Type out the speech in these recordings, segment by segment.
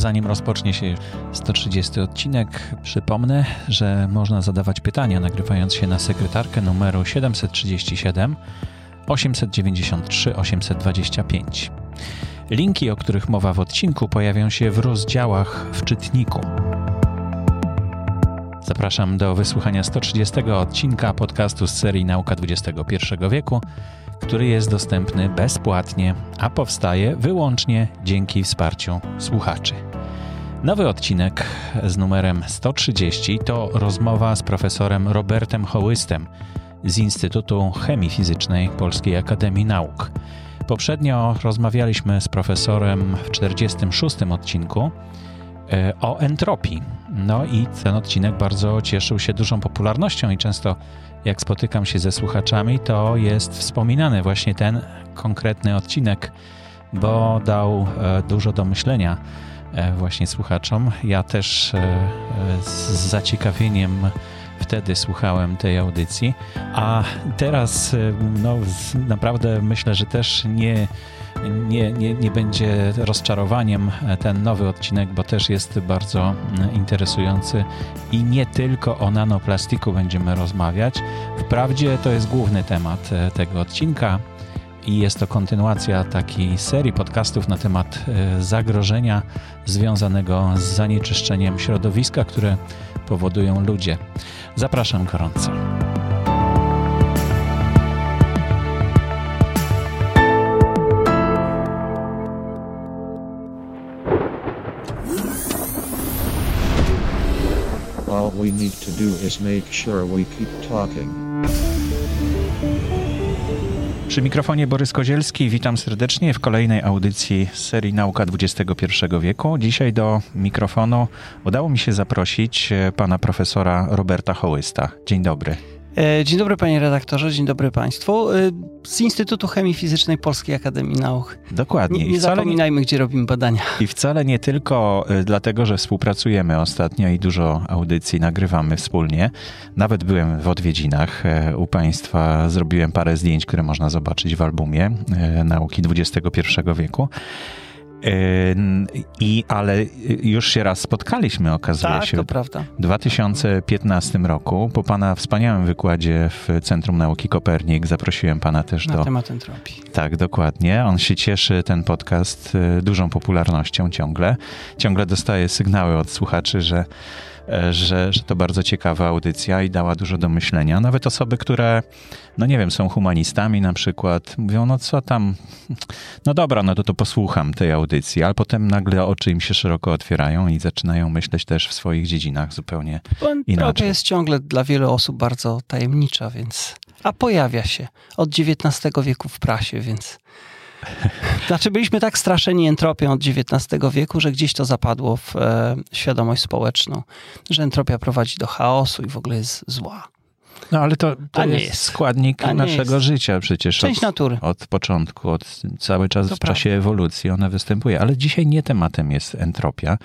zanim rozpocznie się 130 odcinek, przypomnę, że można zadawać pytania nagrywając się na sekretarkę numeru 737 893 825. Linki, o których mowa w odcinku, pojawią się w rozdziałach w czytniku. Zapraszam do wysłuchania 130 odcinka podcastu z serii Nauka XXI wieku, który jest dostępny bezpłatnie, a powstaje wyłącznie dzięki wsparciu słuchaczy. Nowy odcinek z numerem 130 to rozmowa z profesorem Robertem Hołystem z Instytutu Chemii Fizycznej Polskiej Akademii Nauk. Poprzednio rozmawialiśmy z profesorem w 46 odcinku e, o entropii. No i ten odcinek bardzo cieszył się dużą popularnością i często jak spotykam się ze słuchaczami, to jest wspominany właśnie ten konkretny odcinek, bo dał e, dużo do myślenia właśnie słuchaczom. Ja też z zaciekawieniem wtedy słuchałem tej audycji, a teraz no, naprawdę myślę, że też nie, nie, nie, nie będzie rozczarowaniem ten nowy odcinek, bo też jest bardzo interesujący i nie tylko o nanoplastiku będziemy rozmawiać. Wprawdzie to jest główny temat tego odcinka, i jest to kontynuacja takiej serii podcastów na temat zagrożenia związanego z zanieczyszczeniem środowiska, które powodują ludzie. Zapraszam gorąco. All we need to do is make sure we keep talking. Przy mikrofonie Borys Kozielski, witam serdecznie w kolejnej audycji serii Nauka XXI wieku. Dzisiaj do mikrofonu udało mi się zaprosić e, pana profesora Roberta Hołysta. Dzień dobry. E, dzień dobry panie redaktorze, dzień dobry państwu. E, z Instytutu Chemii Fizycznej Polskiej Akademii Nauk. Dokładnie. Nie, nie zapominajmy, nie... gdzie robimy badania. I wcale nie tylko e, dlatego, że współpracujemy ostatnio i dużo audycji nagrywamy wspólnie. Nawet byłem w odwiedzinach u państwa, zrobiłem parę zdjęć, które można zobaczyć w albumie Nauki XXI wieku. I, ale już się raz spotkaliśmy, okazuje tak, się. to prawda. W 2015 roku, po pana wspaniałym wykładzie w Centrum Nauki Kopernik, zaprosiłem pana też Na do... Na temat entropii. Tak, dokładnie. On się cieszy, ten podcast, y, dużą popularnością ciągle. Ciągle dostaje sygnały od słuchaczy, że że, że to bardzo ciekawa audycja i dała dużo do myślenia. Nawet osoby, które, no nie wiem, są humanistami na przykład, mówią, no co tam, no dobra, no to to posłucham tej audycji, ale potem nagle oczy im się szeroko otwierają i zaczynają myśleć też w swoich dziedzinach zupełnie inaczej. To jest ciągle dla wielu osób bardzo tajemnicza, więc... A pojawia się od XIX wieku w prasie, więc znaczy, byliśmy tak straszeni entropią od XIX wieku, że gdzieś to zapadło w e, świadomość społeczną, że entropia prowadzi do chaosu i w ogóle jest zła. No ale to, to jest, jest, składnik naszego jest. życia przecież. Część od, natury. Od początku, od cały czas to w prawda. czasie ewolucji ona występuje. Ale dzisiaj nie tematem jest entropia.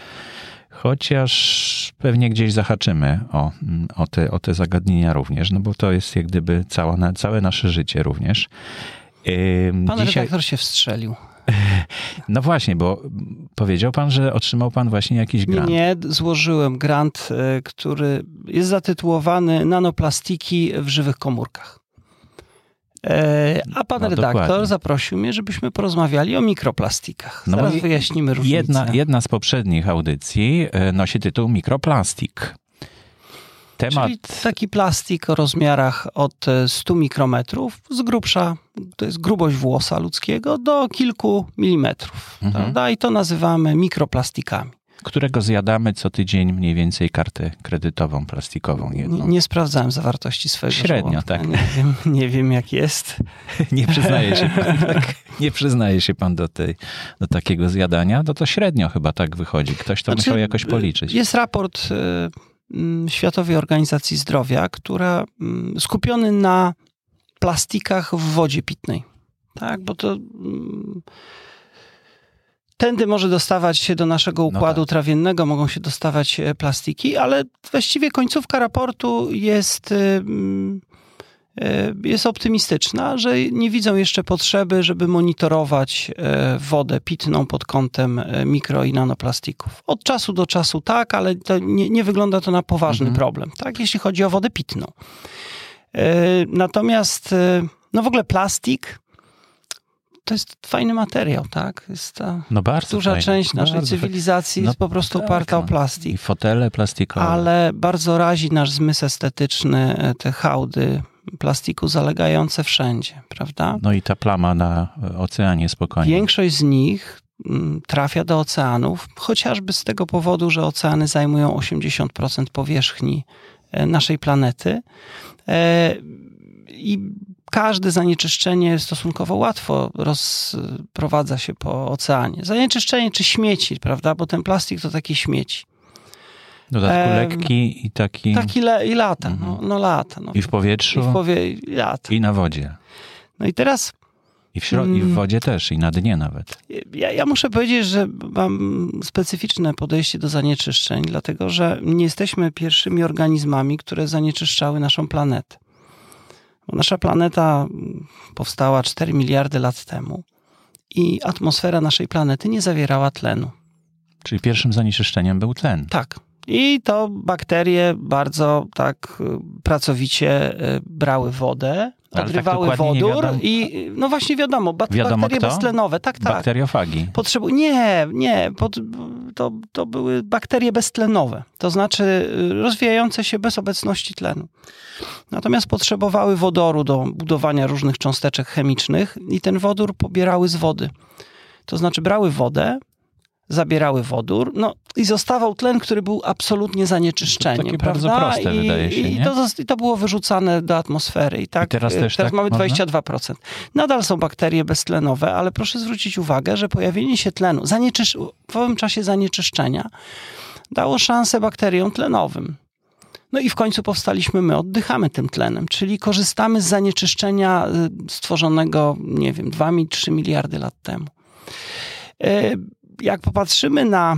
Chociaż pewnie gdzieś zahaczymy o, o, te, o te zagadnienia również, no bo to jest jak gdyby cała, całe nasze życie również. Pan Dzisiaj... redaktor się wstrzelił. No właśnie, bo powiedział pan, że otrzymał pan właśnie jakiś grant. Nie, złożyłem grant, e, który jest zatytułowany Nanoplastiki w żywych komórkach. E, a pan no, redaktor dokładnie. zaprosił mnie, żebyśmy porozmawiali o mikroplastikach. No Zaraz wyjaśnimy różnicę. Jedna, jedna z poprzednich audycji e, nosi tytuł Mikroplastik. Temat... Czyli taki plastik o rozmiarach od 100 mikrometrów, z grubsza, to jest grubość włosa ludzkiego, do kilku milimetrów. Mhm. Prawda? I to nazywamy mikroplastikami. Którego zjadamy co tydzień mniej więcej kartę kredytową, plastikową jedną. Nie, nie sprawdzałem zawartości swojego Średnio, żołądka. tak. Nie wiem, nie wiem jak jest. nie przyznaje się pan, tak, nie przyznaje się pan do, tej, do takiego zjadania, no to średnio chyba tak wychodzi. Ktoś to znaczy, musiał jakoś policzyć. Jest raport... Y Światowej Organizacji Zdrowia, która mm, skupiony na plastikach w wodzie pitnej. Tak, bo to mm, tędy może dostawać się do naszego no układu no tak. trawiennego, mogą się dostawać e, plastiki, ale właściwie końcówka raportu jest e, jest optymistyczna, że nie widzą jeszcze potrzeby, żeby monitorować e, wodę pitną pod kątem e, mikro i nanoplastików. Od czasu do czasu tak, ale nie, nie, wygląda to na poważny mhm. problem, tak, jeśli chodzi o wodę pitną. Natomiast no w ogóle plastik to jest fajny materiał, tak? Jest ta no bardzo duża fajny, część naszej cywilizacji no, jest po prostu tak, oparta no. o plastik. I fotele plastikowe. Ale bardzo razi nasz zmysł estetyczny e, te hałdy plastiku zalegające wszędzie, prawda? No i ta plama na oceanie spokojnie. Większość z nich mm, trafia do oceanów, chociażby z tego powodu, że oceany zajmują 80% powierzchni e, naszej planety. E, I każde zanieczyszczenie stosunkowo łatwo rozprowadza się po oceanie. Zanieczyszczenie czy śmieci, prawda? Bo ten plastik to takie śmieci. Dodatku e, lekki i taki... Taki le, i lata, no, mhm. no lata. No. I w powietrzu. I w powie... i lata. I na wodzie. No i teraz... I w, środ- I w mm. wodzie też, i na dnie nawet. Ja, ja, muszę powiedzieć, że mam specyficzne podejście do zanieczyszczeń, dlatego że nie jesteśmy pierwszymi organizmami, które zanieczyszczały naszą planetę. Nasza planeta powstała 4 miliardy lat temu i atmosfera naszej planety nie zawierała tlenu. Czyli pierwszym zanieczyszczeniem był tlen. Tak. I to bakterie bardzo tak pracowicie e, brały wodę, tak odrywały tak wodór i no właśnie wiadomo, bat wiadomo bakterie kto? beztlenowe, tak, tak. Bakteriofagi. Potrzebu nie, nie, pod, to, to były bakterie beztlenowe, to znaczy y, rozwijające się bez obecności tlenu. Natomiast potrzebowały wodoru do budowania różnych cząsteczek chemicznych i ten wodór pobierały z wody. To znaczy brały wodę, zabierały wodór, no i zostawał tlen, który był absolutnie zanieczyszczeniem. To takie prawda? bardzo proste, I, wydaje się, i to, I to było wyrzucane do atmosfery. I, tak, I teraz też teraz tak mamy można? 22%. Nadal są bakterie beztlenowe, ale proszę zwrócić uwagę, że pojawienie się tlenu zanieczysz w owym czasie zanieczyszczenia dało szansę bakteriom tlenowym. No i w końcu powstaliśmy my, oddychamy tym tlenem, czyli korzystamy z zanieczyszczenia y, stworzonego, nie wiem, 2-3 miliardy lat temu. Jak popatrzymy na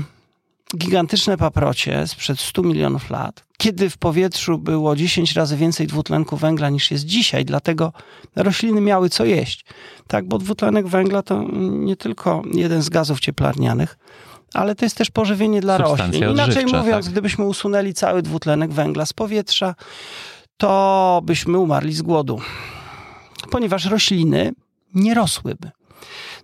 gigantyczne paprocie sprzed 100 milionów lat, kiedy w powietrzu było 10 razy więcej dwutlenku węgla niż jest dzisiaj, dlatego rośliny miały co jeść. Tak, bo dwutlenek węgla to nie tylko jeden z gazów cieplarnianych, ale to jest też pożywienie dla roślin. Inaczej mówiąc, tak. gdybyśmy usunęli cały dwutlenek węgla z powietrza, to byśmy umarli z głodu, ponieważ rośliny nie rosłyby.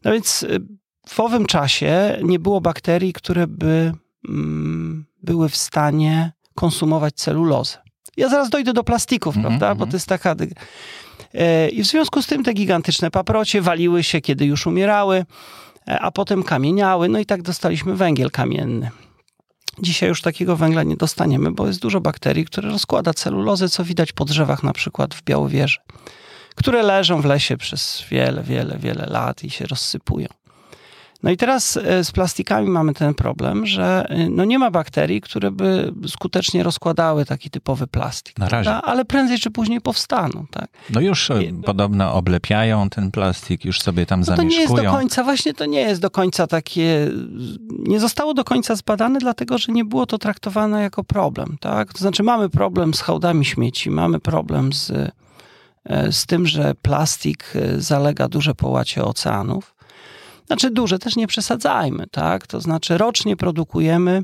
No więc y, w owym czasie nie było bakterii, które by mm, były w stanie konsumować celulozę. Ja zaraz dojdę do plastików, mm -hmm, prawda? Bo to jest taka. E, I w związku z tym te gigantyczne paprocie waliły się, kiedy już umierały, e, a potem kamieniały, no i tak dostaliśmy węgiel kamienny. Dzisiaj już takiego węgla nie dostaniemy, bo jest dużo bakterii, które rozkłada celulozę, co widać po drzewach, na przykład w Białowieży, które leżą w lesie przez wiele, wiele, wiele lat i się rozsypują. No i teraz e, z plastikami mamy ten problem, że e, no nie ma bakterii, które by skutecznie rozkładały taki typowy plastik. Na razie. Ale prędzej czy później powstaną. Tak? No już I, e, podobno oblepiają ten plastik, już sobie tam no zamieszkują. To nie jest do końca, właśnie to nie jest do końca takie, nie zostało do końca zbadane, dlatego że nie było to traktowane jako problem. Tak? To znaczy mamy problem z hałdami śmieci, mamy problem z, z tym, że plastik zalega duże połacie oceanów. Znaczy duże, też nie przesadzajmy, tak? To znaczy rocznie produkujemy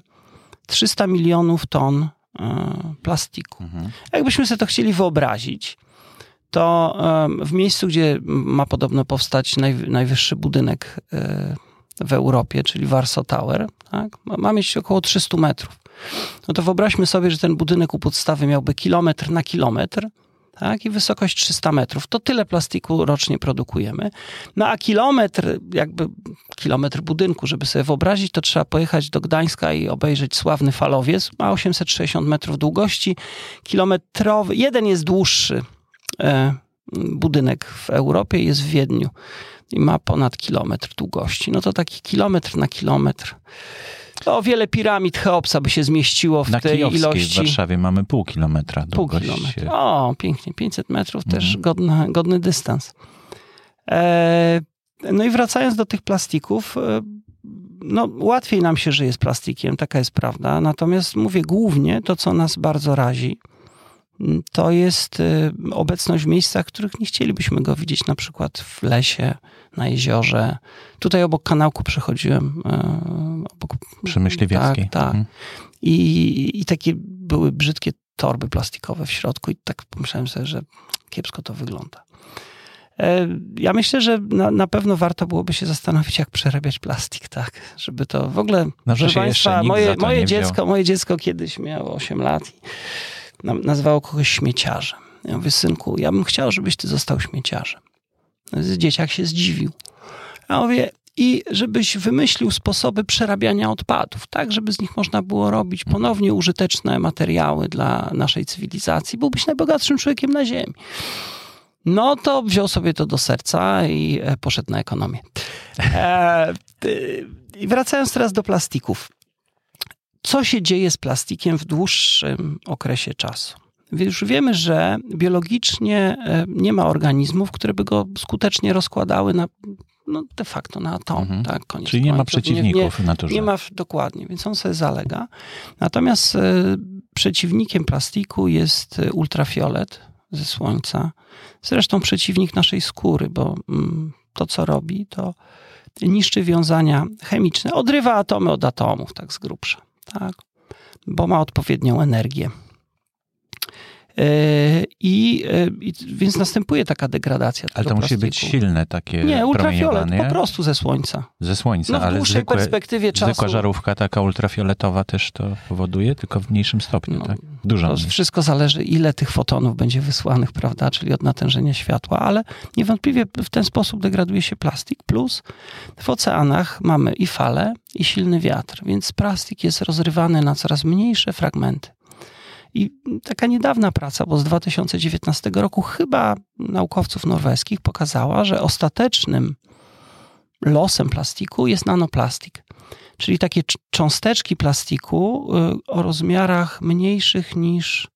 300 milionów ton e, plastiku. Mhm. Jakbyśmy sobie to chcieli wyobrazić, to w miejscu, gdzie ma podobno powstać naj, najwyższy budynek e, w Europie, czyli Warsaw Tower, tak? ma mieć około 300 metrów. No to wyobraźmy sobie, że ten budynek u podstawy miałby kilometr na kilometr, tak? i wysokość 300 metrów. To tyle plastiku rocznie produkujemy. No a kilometr, jakby kilometr budynku, żeby sobie wyobrazić, to trzeba pojechać do Gdańska i obejrzeć sławny falowiec. Ma 860 metrów długości. Kilometrowy, jeden jest dłuższy e, budynek w Europie, jest w Wiedniu i ma ponad kilometr długości. No to taki kilometr na kilometr o wiele piramid Cheopsa by się zmieściło w Na tej Kijowskiej ilości. w Warszawie mamy pół kilometra Pół kilometra. O, pięknie. 500 metrów mhm. też godny, godny dystans. E, no i wracając do tych plastików, e, no łatwiej nam się żyje z plastikiem, taka jest prawda. Natomiast mówię głównie to, co nas bardzo razi, to jest y, obecność w miejscach, w których nie chcielibyśmy go widzieć, na przykład w lesie, na jeziorze. Tutaj obok kanałku przechodziłem. y, Obok, Przy Myśliwieckiej. Tak, tak. Mhm. I, I takie były brzydkie torby plastikowe w środku i tak pomyślałem sobie, że kiepsko to wygląda. E, Ja myślę, że na, na pewno warto byłoby się zastanowić, jak przerabiać plastik, tak, żeby to w ogóle. No, że nikt moje, moje wziął. dziecko, moje dziecko kiedyś miało 8 lat i nazywało kogoś śmieciarzem. Ja mówię, synku, ja bym chciał, żebyś ty został śmieciarzem. Dzieciak się zdziwił. Ja mówię, i żebyś wymyślił sposoby przerabiania odpadów, tak, żeby z nich można było robić ponownie użyteczne materiały dla naszej cywilizacji. Byłbyś najbogatszym człowiekiem na Ziemi. No to wziął sobie to do serca i e, poszedł na ekonomię. E, I wracając teraz do plastików. Co się dzieje z plastikiem w dłuższym okresie czasu? Już wiemy, że biologicznie e, nie ma organizmów, które by go skutecznie rozkładały na, no de facto na atom. Mhm. Tak, koniec Czyli nie ma przeciwników w naturze. Nie ma, dokładnie, więc on sobie zalega. Natomiast e, przeciwnikiem plastiku jest e, ultrafiolet ze słońca. Zresztą przeciwnik naszej skóry, bo mm, to, co robi, to niszczy wiązania chemiczne, odrywa atomy od atomów, tak z grubsza, tak? bo ma odpowiednią energię. E, I, e, i więc następuje taka degradacja Ale to musi być plastiku. silne takie Nie, ultrafiolet, po prostu ze słońca. Ze słońca, No w ale dłuższej zwykłe, perspektywie czasu. zwykła żarówka taka ultrafioletowa też to powoduje, tylko w mniejszym stopniu, No, tak? Dużo To mniej. wszystko zależy, ile tych fotonów będzie wysłanych, prawda, czyli od natężenia światła, ale niewątpliwie w ten sposób degraduje się plastik. Plus w oceanach mamy i fale, i silny wiatr, więc plastik jest rozrywany na coraz mniejsze fragmenty. I taka niedawna praca, bo z 2019 roku chyba naukowców norweskich pokazała, że ostatecznym losem plastiku jest nanoplastik. Czyli takie cz- cząsteczki plastiku y, o rozmiarach mniejszych niż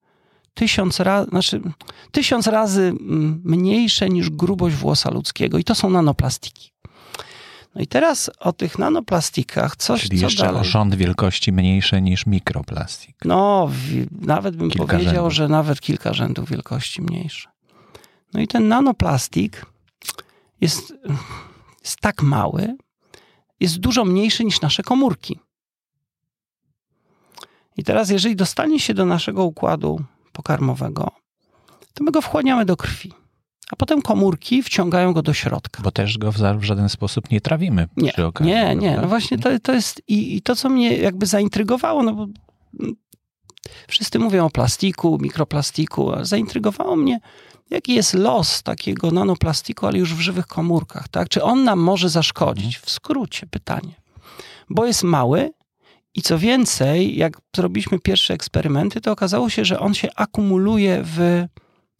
tysiąc razy, znaczy tysiąc razy mm, mniejsze niż grubość włosa ludzkiego. I to są nanoplastiki. No i teraz o tych nanoplastikach coś, Czyli co jeszcze dalej? o rząd wielkości mniejsze niż mikroplastik. No, wi- nawet bym Kilka powiedział, rzędów. że nawet kilka rzędów wielkości mniejsze. No i ten nanoplastik jest, jest tak mały, jest dużo mniejszy niż nasze komórki. I teraz, jeżeli dostanie się do naszego układu pokarmowego, to my go wchłaniamy do krwi. A potem komórki wciągają go do środka. Bo też go w, w żaden sposób nie trawimy Nie, przy okazji. nie, nie. No właśnie to, to jest i, i to, co mnie jakby zaintrygowało, no bo wszyscy mówią o plastiku, mikroplastiku, a zaintrygowało mnie, jaki jest los takiego nanoplastiku, ale już w żywych komórkach, tak? Czy on nam może zaszkodzić? W skrócie pytanie. Bo jest mały i co więcej, jak zrobiliśmy pierwsze eksperymenty, to okazało się, że on się akumuluje w,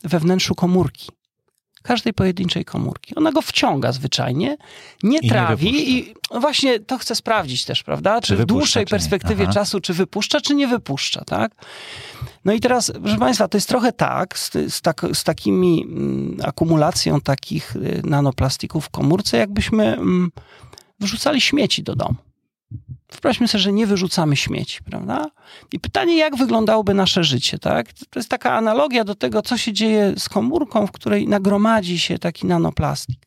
we wnętrzu komórki. Każdej pojedynczej komórki. Ona go wciąga zwyczajnie, nie I nie trawi wypuszcza. i no właśnie to chcę sprawdzić też, prawda? Czy, w wypuszcza, dłuższej czy nie? perspektywie Aha. czasu, czy wypuszcza, czy nie wypuszcza, tak? No i teraz, proszę Państwa, to jest trochę tak, z, z, tak, z takimi mm, akumulacją takich y, nanoplastików w komórce, jakbyśmy mm, wyrzucali śmieci do domu. Wyobraźmy sobie, że nie wyrzucamy śmieci, prawda? I pytanie, jak wyglądałoby nasze życie, tak? To jest taka analogia do tego, co się dzieje z komórką, w której nagromadzi się taki nanoplastik.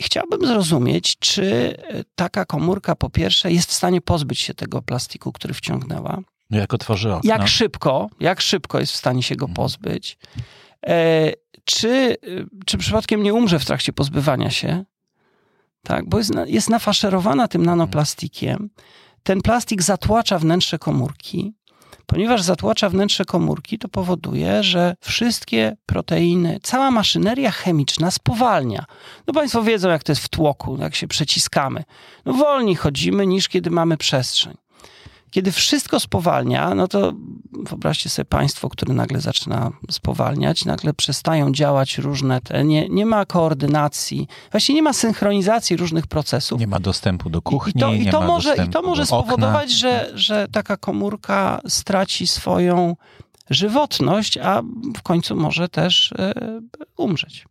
Chciałbym zrozumieć, czy e, taka komórka po pierwsze jest w stanie pozbyć się tego plastiku, który wciągnęła. No jak otworzy okno. Jak szybko, jak szybko jest w stanie się go pozbyć. E, czy, e, czy przypadkiem nie umrze w trakcie pozbywania się? Tak, bo jest, jest nafaszerowana tym nanoplastikiem. Ten plastik zatłacza wnętrze komórki. Ponieważ zatłacza wnętrze komórki, to powoduje, że wszystkie proteiny, cała maszyneria chemiczna spowalnia. No Państwo wiedzą, jak to jest w tłoku, jak się przeciskamy. No wolniej chodzimy niż kiedy mamy przestrzeń. Kiedy wszystko spowalnia, no to wyobraźcie sobie państwo, które nagle zaczyna spowalniać, nagle przestają działać różne te, nie, nie ma koordynacji, właśnie nie ma synchronizacji różnych procesów. Nie ma dostępu do kuchni, I to, i to może, i to może spowodować, że, że taka komórka straci swoją żywotność, a w końcu może też e, umrzeć.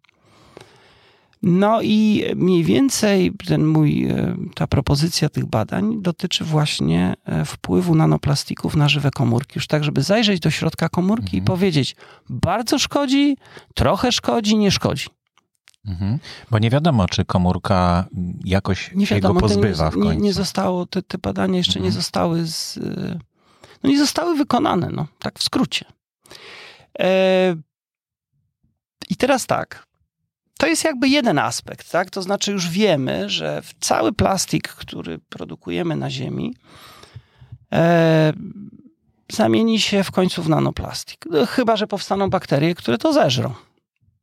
No i mniej więcej ten mój, e, ta propozycja tych badań dotyczy właśnie e, wpływu nanoplastików na żywe komórki. Już tak, żeby zajrzeć do środka komórki mhm. i powiedzieć, bardzo szkodzi, trochę szkodzi, nie szkodzi. Mhm. Bo nie wiadomo, czy komórka jakoś nie wiadomo, się go pozbywa w końcu. Nie, nie zostało, te, te badania jeszcze mhm. nie zostały z, no nie zostały wykonane, no, tak w skrócie. E, I teraz tak, to jest jakby jeden aspekt, tak? To znaczy już wiemy, że cały plastik, który produkujemy na Ziemi, e, zamieni się w końcu w nanoplastik. No, chyba, że powstaną bakterie, które to zeżrą.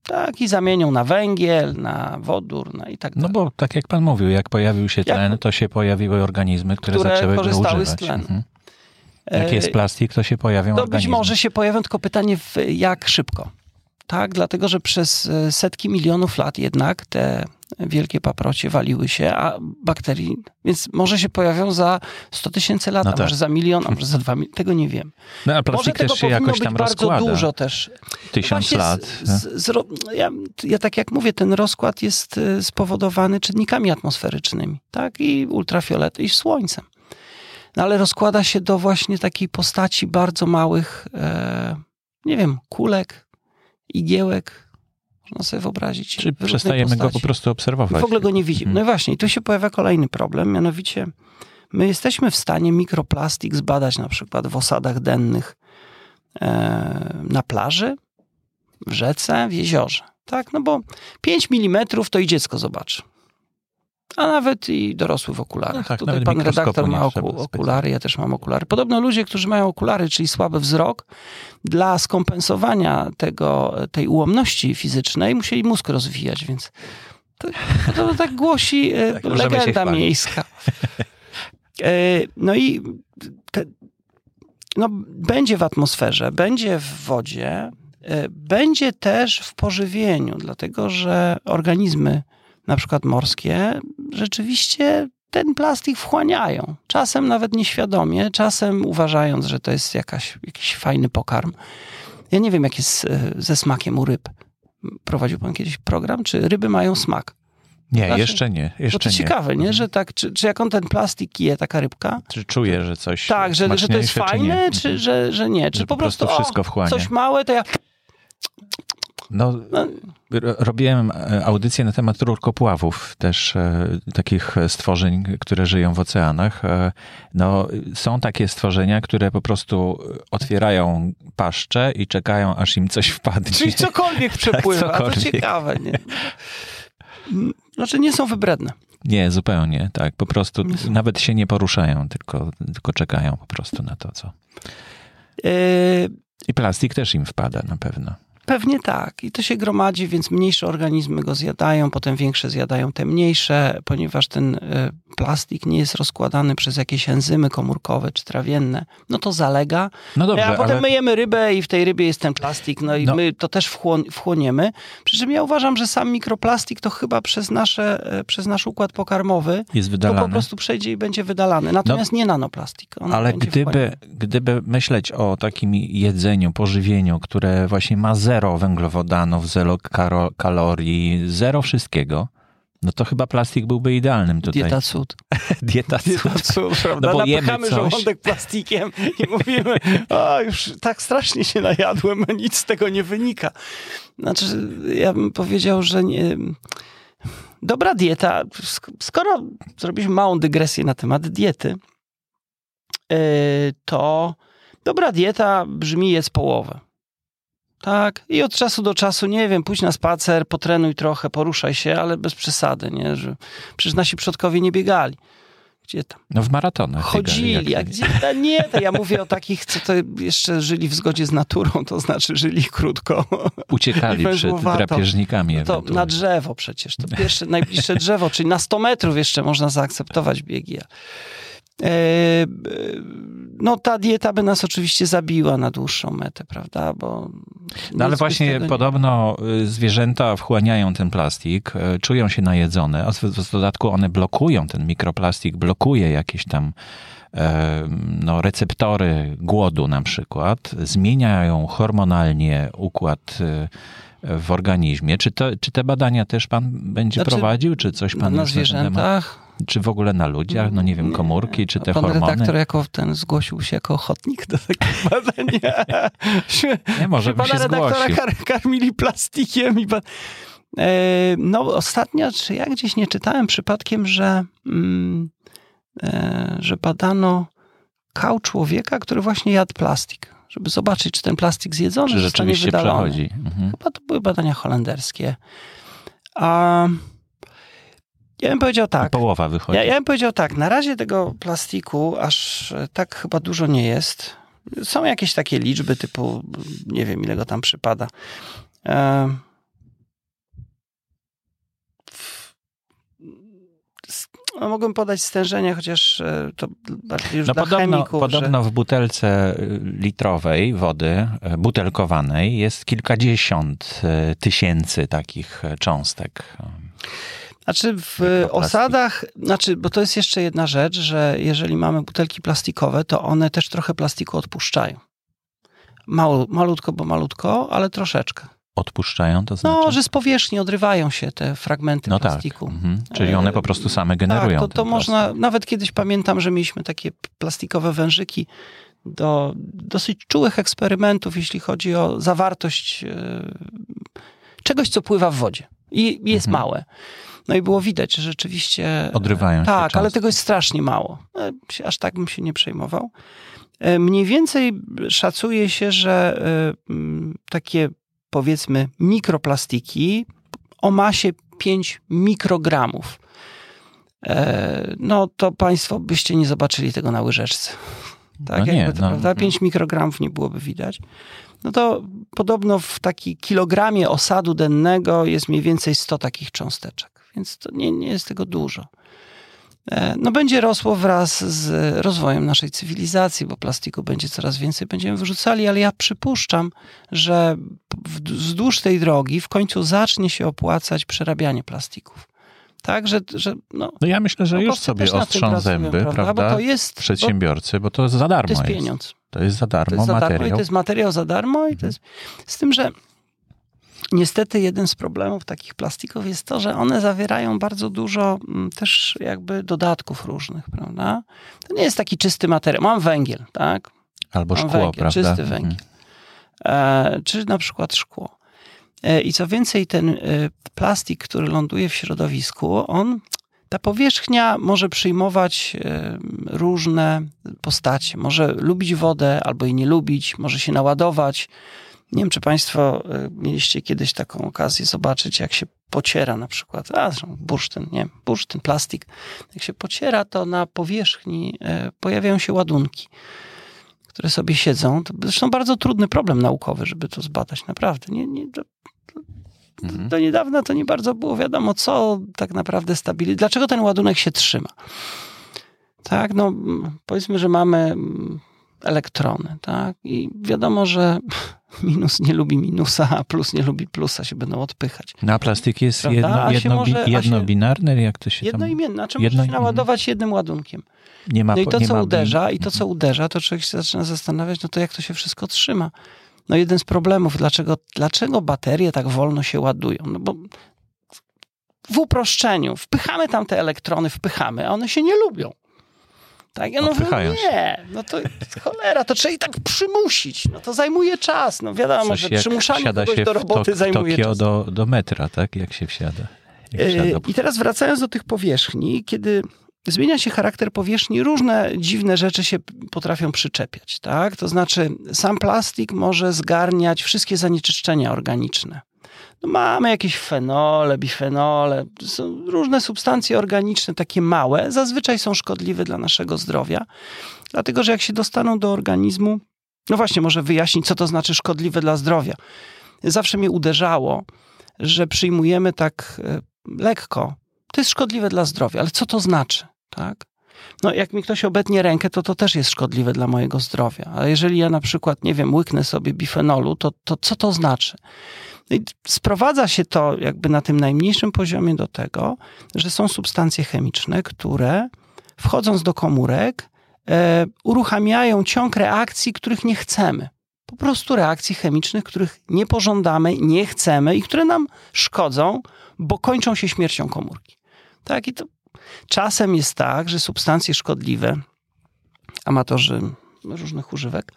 Tak, i zamienią na węgiel, na wodór, na i tak no dalej. No bo tak jak pan mówił, jak pojawił się tlen, jak, to się pojawiły organizmy, które, które zaczęły korzystały go używać. z tlenu. Mhm. Jak jest e, plastik, to się pojawią to organizmy. Być może się pojawią, tylko pytanie jak szybko. Tak, dlatego że przez e, setki milionów lat jednak te wielkie paprocie waliły się, a bakterii, więc może się pojawią za 100 tysięcy lat, no tak. a może za milion, a może za dwa miliony, tego nie wiem. No a plastik też się jakoś tam rozkłada. bardzo dużo też. Tysiąc no lat. Z, z, z, ja, ja, tak jak mówię, ten rozkład jest e, spowodowany czynnikami atmosferycznymi, tak, i ultrafioletem, i słońcem. No ale rozkłada się do właśnie takiej postaci bardzo małych, e, nie wiem, kulek, igiełek, można sobie wyobrazić. Czy przestajemy go po prostu obserwować? I w ogóle go nie widzimy. Mhm. No i właśnie, tu się pojawia kolejny problem, mianowicie my jesteśmy w stanie mikroplastik zbadać na przykład w osadach dennych e, na plaży, w rzece, w jeziorze. Tak, no bo 5 mm to i dziecko zobaczy a nawet i dorosły w okularach. No tak, Tutaj pan redaktor ma oku, okulary, ja też mam okulary. Podobno ludzie, którzy mają okulary, czyli słaby wzrok, dla skompensowania tego, tej ułomności fizycznej musieli mózg rozwijać, więc to, to tak głosi e, tak, legenda miejska. E, no i te, no, będzie w atmosferze, będzie w wodzie, e, będzie też w pożywieniu, dlatego że organizmy na przykład morskie, rzeczywiście ten plastik wchłaniają. Czasem nawet nieświadomie, czasem uważając, że to jest jakaś, jakiś fajny pokarm. Ja nie wiem, jak jest e, ze smakiem u ryb. Prowadził pan kiedyś program? Czy ryby mają smak? Nie, znaczy, jeszcze nie. Jeszcze to nie. ciekawe, nie? Mhm. Że tak, czy, czy jak on ten plastik je, taka rybka? Czy czuje, że coś Tak, że, że to jest fajne, czy, czy, że, że nie? Czy że po prostu, prostu wszystko wchłania. coś małe, to ja no, no, robiłem e, audycję na temat rurkopławów, też e, takich stworzeń, które żyją w oceanach. E, no, są takie stworzenia, które po prostu otwierają paszcze i czekają, aż im coś wpadnie. Czyli cokolwiek przepływa, tak, cokolwiek. to ciekawe, nie? Znaczy nie są wybredne. Nie, zupełnie, tak. Po prostu nawet się nie poruszają, tylko, tylko czekają po prostu na to, co... I plastik też im wpada na pewno. Pewnie tak. I to się gromadzi, więc mniejsze organizmy go zjadają, potem większe zjadają te mniejsze, ponieważ ten e, plastik nie jest rozkładany przez jakieś enzymy komórkowe czy trawienne. No to zalega. No dobrze, a potem ale... my jemy rybę i w tej rybie jest ten plastik, no i no. my to też wchłon wchłoniemy. Przy czym ja uważam, że sam mikroplastik to chyba przez, nasze, e, przez nasz układ pokarmowy jest wydalany. to po prostu przejdzie i będzie wydalany. Natomiast no. nie nanoplastik. ale gdyby, gdyby myśleć o takim jedzeniu, pożywieniu, które właśnie ma zero zero węglowodanów, zero kalorii, zero wszystkiego, no to chyba plastik byłby idealnym tutaj. Dieta cud. Dieta cud. Dieta cud, prawda? No bo Napychamy coś. żołądek plastikiem i mówimy, o, już tak strasznie się najadłem, a nic z tego nie wynika. Znaczy, ja bym powiedział, że nie... Dobra dieta, skoro zrobiliśmy małą dygresję na temat diety, yy, to dobra dieta brzmi jest połowę. Tak, i od czasu do czasu, nie wiem, pójdź na spacer, potrenuj trochę, poruszaj się, ale bez przesady, nie? Że przecież nasi przodkowie nie biegali. Gdzie tam? No w maratonach. Chodzili, a gdzie? A nie, to ja mówię o takich, co to jeszcze żyli w zgodzie z naturą, to znaczy żyli krótko. Uciekali przed drapieżnikami. No to na drzewo przecież, to pierwsze, najbliższe drzewo, czyli na 100 metrów jeszcze można zaakceptować biegi. No ta dieta by nas oczywiście zabiła na dłuższą metę, prawda? Bo no ale właśnie podobno y, zwierzęta wchłaniają ten plastik, y, czują się najedzone, a w dodatku one blokują ten mikroplastik, blokuje jakieś tam e, no, receptory głodu na przykład, zmieniają hormonalnie układ y, w organizmie. Czy, to, czy te badania też pan będzie Znaczy, prowadził, czy coś pan na zwierzętach. Czy w ogóle na ludziach? No nie wiem, komórki, czy te Pan hormony? redaktor jako ten zgłosił się jako ochotnik do takich badań. Nie, może bym się redaktora zgłosił. karmili plastikiem i pan... E, no ostatnio, czy ja gdzieś nie czytałem przypadkiem, że, mm, e, że badano kał człowieka, który właśnie jadł plastik, żeby zobaczyć, czy ten plastik zjedzony Czy rzeczywiście wydalony. przechodzi? Mhm. Chyba to były badania holenderskie. A ja bym powiedział tak. Połowa wychodzi. Ja, ja bym powiedział tak, na razie tego plastiku aż e, tak chyba dużo nie jest. Są jakieś takie liczby typu, nie wiem ile go tam przypada. E, mogłem podać stężenie, chociaż e, to już No dla podobno, chemików. podobno w butelce y, litrowej wody y, butelkowanej jest kilkadziesiąt y, tysięcy takich cząstek. Znaczy w osadach, znaczy, bo to jest jeszcze jedna rzecz, że jeżeli mamy butelki plastikowe, to one też trochę plastiku odpuszczają. Mało, malutko, bo malutko, ale troszeczkę. Odpuszczają to znaczy? No, że z powierzchni odrywają się te fragmenty no tak. plastiku. Mhm. Czyli one po prostu same generują Tak, to, to można, plastik. nawet kiedyś pamiętam, że mieliśmy takie plastikowe wężyki do dosyć czułych eksperymentów, jeśli chodzi o zawartość e, czegoś, co pływa w wodzie i jest Mhm. małe. No i było widać, że rzeczywiście... Odrywają się Tak, ale tego jest strasznie mało. E, Aż tak bym się nie przejmował. E, Mniej więcej szacuje się, że e, takie powiedzmy mikroplastiki o masie 5 mikrogramów. E, No to Państwo byście nie zobaczyli tego na łyżeczce. Tak, No nie, jakby to, no. prawda? 5 mikrogramów nie byłoby widać. No to podobno w taki kilogramie osadu dennego jest mniej więcej 100 takich cząsteczek, więc to nie, nie jest tego dużo. E, No będzie rosło wraz z rozwojem naszej cywilizacji, bo plastiku będzie coraz więcej, będziemy wyrzucali, ale ja przypuszczam, że wzdłuż tej drogi w końcu zacznie się opłacać przerabianie plastików. Tak, że, że no, No ja myślę, że już sobie ostrzą zęby, prawda? Bo to jest, Przedsiębiorcy, bo to za darmo to jest jest. pieniądz. To jest za darmo To jest za darmo i materiał. to jest materiał za darmo i to jest... Z tym, że niestety jeden z problemów takich plastików jest to, że one zawierają bardzo dużo mm, też jakby dodatków różnych, prawda? To nie jest taki czysty materiał. Mam węgiel, tak? Albo Mam szkło, węgiel, prawda? czysty Mhm. węgiel. E, czy na przykład szkło. E, I co więcej, ten e, plastik, który ląduje w środowisku, on, ta powierzchnia może przyjmować e, różne postacie. Może lubić wodę, albo jej nie lubić, może się naładować. Nie wiem, czy Państwo e, mieliście kiedyś taką okazję zobaczyć, jak się pociera na przykład, a bursztyn, nie, bursztyn, plastik. Jak się pociera, to na powierzchni e, pojawiają się ładunki które sobie siedzą. To zresztą bardzo trudny problem naukowy, żeby to zbadać. Naprawdę. Nie, nie, do, Mhm. do niedawna to nie bardzo było wiadomo, co tak naprawdę stabilizuje. Dlaczego ten ładunek się trzyma? Tak, no mm, powiedzmy, że mamy mm, elektrony, tak? I wiadomo, że minus nie lubi minusa, a plus nie lubi plusa, się będą odpychać. No a plastik jest Prawda? jedno, jedno, może- a się- jednobinarny, jak to się tam... Jednoimienny, znaczy Jedno- może się naładować jednym ładunkiem. Nie ma, No i to, co ma uderza, i to, co uderza, to człowiek się zaczyna zastanawiać, no to jak to się wszystko trzyma. No jeden z problemów, dlaczego, dlaczego baterie tak wolno się ładują? No bo w uproszczeniu, wpychamy tam te elektrony, wpychamy, a one się nie lubią. Tak, ja no mówię, się. nie, no to cholera, to trzeba i tak przymusić, no to zajmuje czas, no wiadomo, Coś że przymuszanie kogoś do roboty Tok- zajmuje Tokio czas. do, do metra, tak? Jak się wsiada. Jak Yy, wsiada. I teraz wracając do tych powierzchni, kiedy zmienia się charakter powierzchni, różne dziwne rzeczy się potrafią przyczepiać, tak? To znaczy, sam plastik może zgarniać wszystkie zanieczyszczenia organiczne. No mamy jakieś fenole, bifenole, są różne substancje organiczne, takie małe, zazwyczaj są szkodliwe dla naszego zdrowia, dlatego że jak się dostaną do organizmu, no właśnie, może wyjaśnić, co to znaczy szkodliwe dla zdrowia. Zawsze mnie uderzało, że przyjmujemy tak e, lekko. To jest szkodliwe dla zdrowia, ale co to znaczy, tak? No, jak mi ktoś obetnie rękę, to to też jest szkodliwe dla mojego zdrowia. A jeżeli ja na przykład, nie wiem, łyknę sobie bifenolu, to, to co to znaczy? No i sprowadza się to jakby na tym najmniejszym poziomie do tego, że są substancje chemiczne, które wchodząc do komórek, e, uruchamiają ciąg reakcji, których nie chcemy. po prostu reakcji chemicznych, których nie pożądamy, nie chcemy i które nam szkodzą, bo kończą się śmiercią komórki. Tak, i to czasem jest tak, że substancje szkodliwe, amatorzy różnych używek,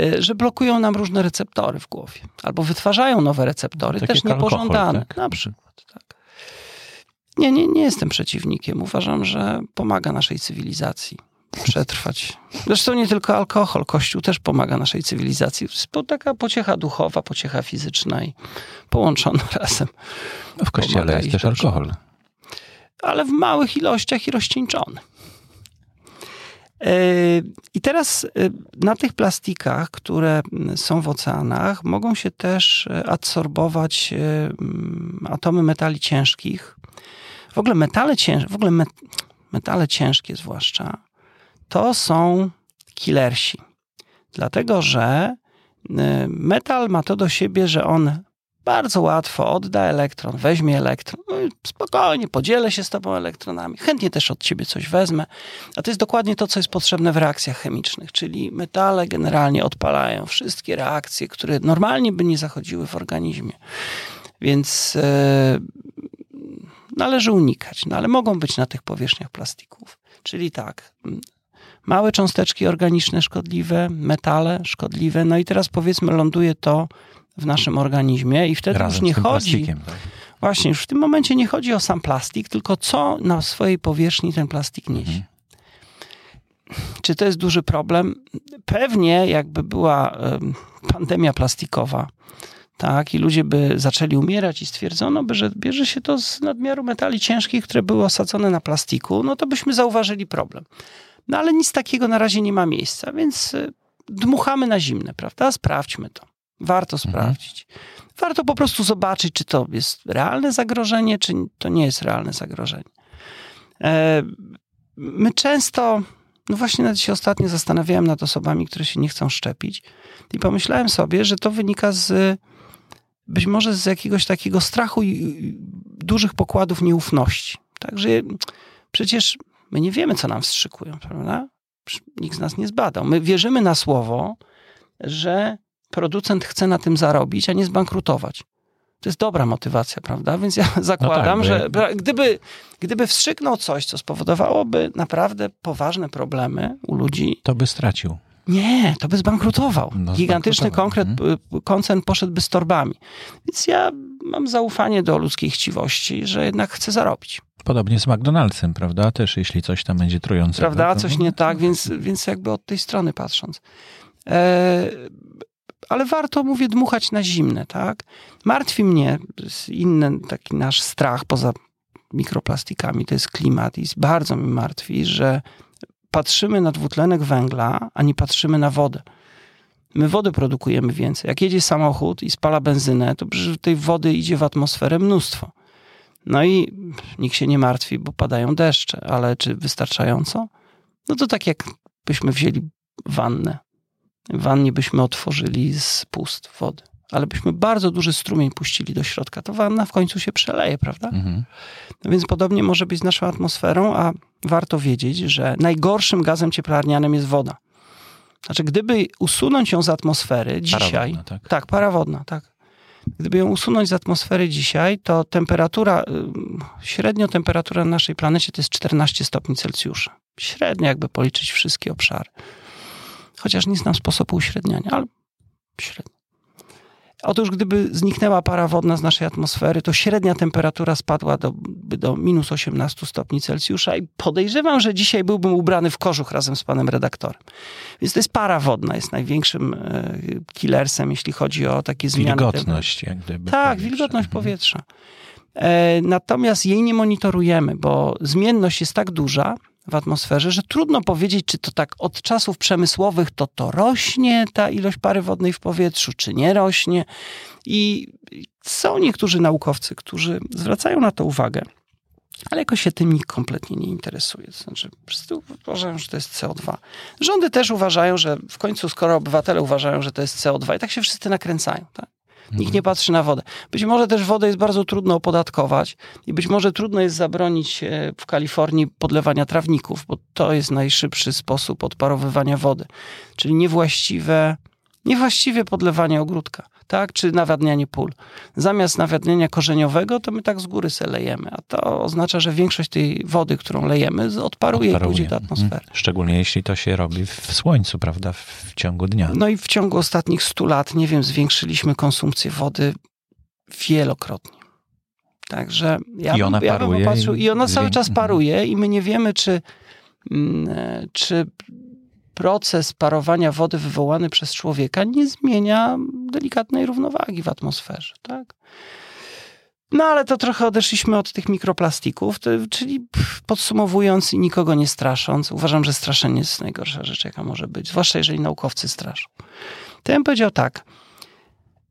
y, że blokują nam różne receptory w głowie, albo wytwarzają nowe receptory, Takie też jak alkohol, niepożądane. tak? Na przykład, tak. Nie, nie, nie jestem przeciwnikiem. Uważam, że pomaga naszej cywilizacji przetrwać. Zresztą nie tylko alkohol, Kościół też pomaga naszej cywilizacji. To taka pociecha duchowa, pociecha fizyczna i połączona razem. No w kościele jest też alkohol. Ale w małych ilościach i rozcieńczony. Yy, I teraz yy, na tych plastikach, które są w oceanach, mogą się też yy, adsorbować atomy metali ciężkich. W ogóle metale ciężkie, w ogóle met, metale ciężkie zwłaszcza, to są killersi. Dlatego, że metal ma to do siebie, że on bardzo łatwo odda elektron, weźmie elektron, no spokojnie, podzielę się z tobą elektronami, chętnie też od ciebie coś wezmę. A to jest dokładnie to, co jest potrzebne w reakcjach chemicznych, czyli metale generalnie odpalają wszystkie reakcje, które normalnie by nie zachodziły w organizmie. Więc e, należy unikać, no ale mogą być na tych powierzchniach plastików. Czyli tak, małe cząsteczki organiczne szkodliwe, metale szkodliwe, no i teraz powiedzmy ląduje to w naszym organizmie i wtedy Razem już nie chodzi. tak? Właśnie, już w tym momencie nie chodzi o sam plastik, tylko co na swojej powierzchni ten plastik niesie. Mhm. Czy to jest duży problem? Pewnie, jakby była em, pandemia plastikowa, tak, i ludzie by zaczęli umierać i stwierdzono by, że bierze się to z nadmiaru metali ciężkich, które były osadzone na plastiku, no to byśmy zauważyli problem. No ale nic takiego na razie nie ma miejsca, więc y, dmuchamy na zimne, prawda? Sprawdźmy to. Warto sprawdzić. Warto po prostu zobaczyć, czy to jest realne zagrożenie, czy to nie jest realne zagrożenie. E, My często, no właśnie nawet się ostatnio zastanawiałem nad osobami, które się nie chcą szczepić i pomyślałem sobie, że to wynika z być może z jakiegoś takiego strachu i dużych pokładów nieufności. Także przecież my nie wiemy, co nam wstrzykują, prawda? Nikt z nas nie zbadał. My wierzymy na słowo, że producent chce na tym zarobić, a nie zbankrutować. To jest dobra motywacja, prawda? Więc ja zakładam, bo że jak- bra- gdyby, gdyby wstrzyknął coś, co spowodowałoby naprawdę poważne problemy u ludzi, To by stracił. nie, to by zbankrutował. No, Gigantyczny zbankrutował, konkret, y, koncern poszedłby z torbami. Więc ja mam zaufanie do ludzkiej chciwości, że jednak chce zarobić. Podobnie z McDonald'sem, prawda? Też jeśli coś tam będzie trujące. Prawda? Coś nie tak, więc, więc jakby od tej strony patrząc. Ale warto, mówię, dmuchać na zimne, tak? Martwi mnie inny taki nasz strach poza mikroplastikami, to jest klimat i bardzo mi martwi, że patrzymy na dwutlenek węgla, a nie patrzymy na wodę. My wody produkujemy więcej. Jak jedzie samochód i spala benzynę, to przecież tej wody idzie w atmosferę mnóstwo. No i nikt się nie martwi, bo padają deszcze, ale czy wystarczająco? No to tak jakbyśmy wzięli wannę. Wannie byśmy otworzyli z pust wody, ale byśmy bardzo duży strumień puścili do środka, to wanna w końcu się przeleje, prawda? Mhm. No więc podobnie może być z naszą atmosferą, a warto wiedzieć, że najgorszym gazem cieplarnianym jest woda. Znaczy, gdyby usunąć ją z atmosfery dzisiaj, Parawodna, tak. tak, para wodna, tak. Gdyby ją usunąć z atmosfery dzisiaj, to temperatura, ym, średnio temperatura na naszej planecie to jest 14 stopni Celsjusza. Średnio jakby policzyć wszystkie obszary. Chociaż nie znam sposobu uśredniania, ale średnio. Otóż gdyby zniknęła para wodna z naszej atmosfery, to średnia temperatura spadła do, do minus 18 stopni Celsjusza i podejrzewam, że dzisiaj byłbym ubrany w kożuch razem z panem redaktorem. Więc to jest para wodna, jest największym e, killersem, jeśli chodzi o takie zmiany. Wilgotność, jak gdyby. Tak, powietrza. wilgotność Mhm. powietrza. E, natomiast jej nie monitorujemy, bo zmienność jest tak duża w atmosferze, że trudno powiedzieć, czy to tak od czasów przemysłowych to to rośnie, ta ilość pary wodnej w powietrzu, czy nie rośnie. I są niektórzy naukowcy, którzy zwracają na to uwagę, ale jakoś się tym nikt kompletnie nie interesuje. To znaczy, uważają, że to jest CO2. Rządy też uważają, że w końcu, skoro obywatele uważają, że to jest CO2, i tak się wszyscy nakręcają. Tak? Nikt nie patrzy na wodę. Być może też wodę jest bardzo trudno opodatkować i być może trudno jest zabronić e, w Kalifornii podlewania trawników, bo to jest najszybszy sposób odparowywania wody. Czyli niewłaściwe niewłaściwie podlewanie ogródka, tak? Czy nawadnianie pól. Zamiast nawadniania korzeniowego, to my tak z góry se lejemy, a to oznacza, że większość tej wody, którą lejemy, odparuje, i pójdzie do atmosfery. Mhm. Szczególnie jeśli to się robi w słońcu, prawda, w ciągu dnia. No i w ciągu ostatnich 100 lat, nie wiem, zwiększyliśmy konsumpcję wody wielokrotnie. Także ja, I ona bym, ja paruje. bym popatrzył, I ona cały czas paruje i my nie wiemy, czy, mm, e, czy proces parowania wody wywołany przez człowieka nie zmienia delikatnej równowagi w atmosferze, tak? No ale to trochę odeszliśmy od tych mikroplastików, to, czyli podsumowując i nikogo nie strasząc, uważam, że straszenie jest najgorsza rzecz, jaka może być, zwłaszcza jeżeli naukowcy straszą. To ja bym powiedział tak,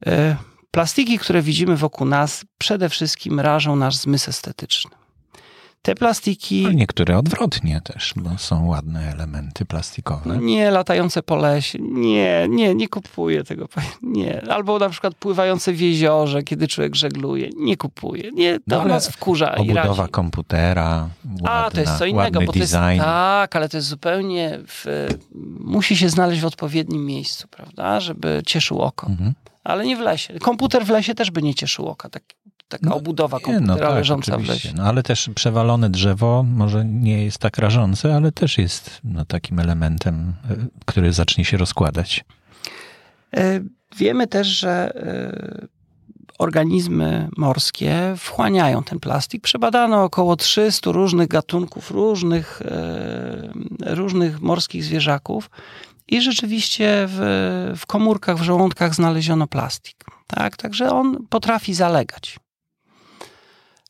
e, plastiki, które widzimy wokół nas, przede wszystkim rażą nasz zmysł estetyczny. Te plastiki... No, niektóre odwrotnie też, bo są ładne elementy plastikowe. Nie, latające po lesie. Nie, nie, nie kupuję tego. Nie. Albo na przykład pływające w jeziorze, kiedy człowiek żegluje. Nie kupuję. Nie, to No, nas wkurza Obudowa komputera, ładna, A, to jest co innego, bo to jest, design. tak, ale to jest zupełnie, w, musi się znaleźć w odpowiednim miejscu, prawda, żeby cieszył oko. Mhm. Ale nie w lesie. Komputer w lesie też by nie cieszył oka, tak, taka No, obudowa Nie, komputera no tak, leżąca w oczywiście. lesie. No, ale też przewalone drzewo może nie jest tak rażące, ale też jest no, takim elementem, y, który zacznie się rozkładać. E, Wiemy też, że e, organizmy morskie wchłaniają ten plastik. Przebadano około 300 różnych gatunków, różnych, e, różnych morskich zwierzaków i rzeczywiście w, w komórkach, w żołądkach znaleziono plastik. Tak? Także on potrafi zalegać.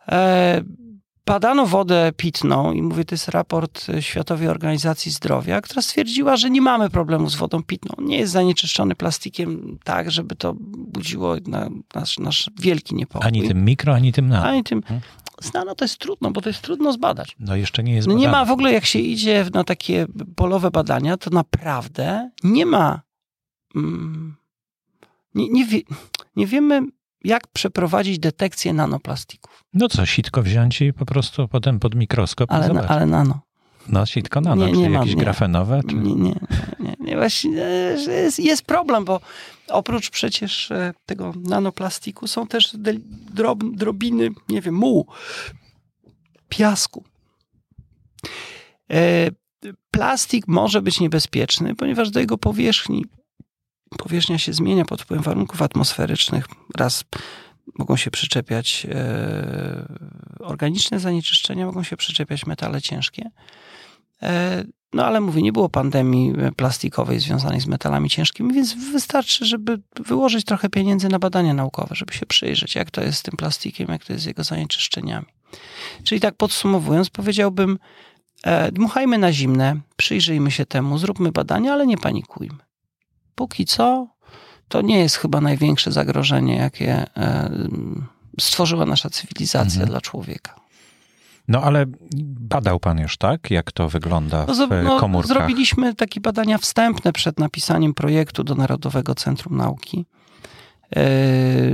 E, Badano wodę pitną i mówię, to jest raport Światowej Organizacji Zdrowia, która stwierdziła, że nie mamy problemu z wodą pitną. Nie jest zanieczyszczony plastikiem tak, żeby to budziło na, nasz, nasz wielki niepokój. Ani tym mikro, ani tym nano. Ani tym. Z nano to jest trudno, bo to jest trudno zbadać. No jeszcze nie jest No nie badane. ma w ogóle, jak się idzie na takie polowe badania, to naprawdę nie ma. Mm, nie, nie, wie, nie wiemy, jak przeprowadzić detekcję nanoplastików. No co, sitko wziąć i po prostu potem pod mikroskop Ale, na, ale nano. No sitko nano, Nie, czy nie mam, jakieś nie. grafenowe, czy... Nie, nie, nie, nie. Właśnie e, jest, jest problem, bo oprócz przecież e, tego nanoplastiku są też drob, drobiny, nie wiem, mułu, piasku. E, Plastik może być niebezpieczny, ponieważ do jego powierzchni powierzchnia się zmienia pod wpływem warunków atmosferycznych. Raz mogą się przyczepiać e, organiczne zanieczyszczenia, mogą się przyczepiać metale ciężkie. E, no ale mówię, nie było pandemii plastikowej związanej z metalami ciężkimi, więc wystarczy, żeby wyłożyć trochę pieniędzy na badania naukowe, żeby się przyjrzeć, jak to jest z tym plastikiem, jak to jest z jego zanieczyszczeniami. Czyli tak podsumowując, powiedziałbym, e, dmuchajmy na zimne, przyjrzyjmy się temu, zróbmy badania, ale nie panikujmy. Póki co, to nie jest chyba największe zagrożenie, jakie e, stworzyła nasza cywilizacja Mhm. dla człowieka. No ale badał pan już, tak? Jak to wygląda No, w e, no, komórkach? zrobiliśmy takie badania wstępne przed napisaniem projektu do Narodowego Centrum Nauki. E,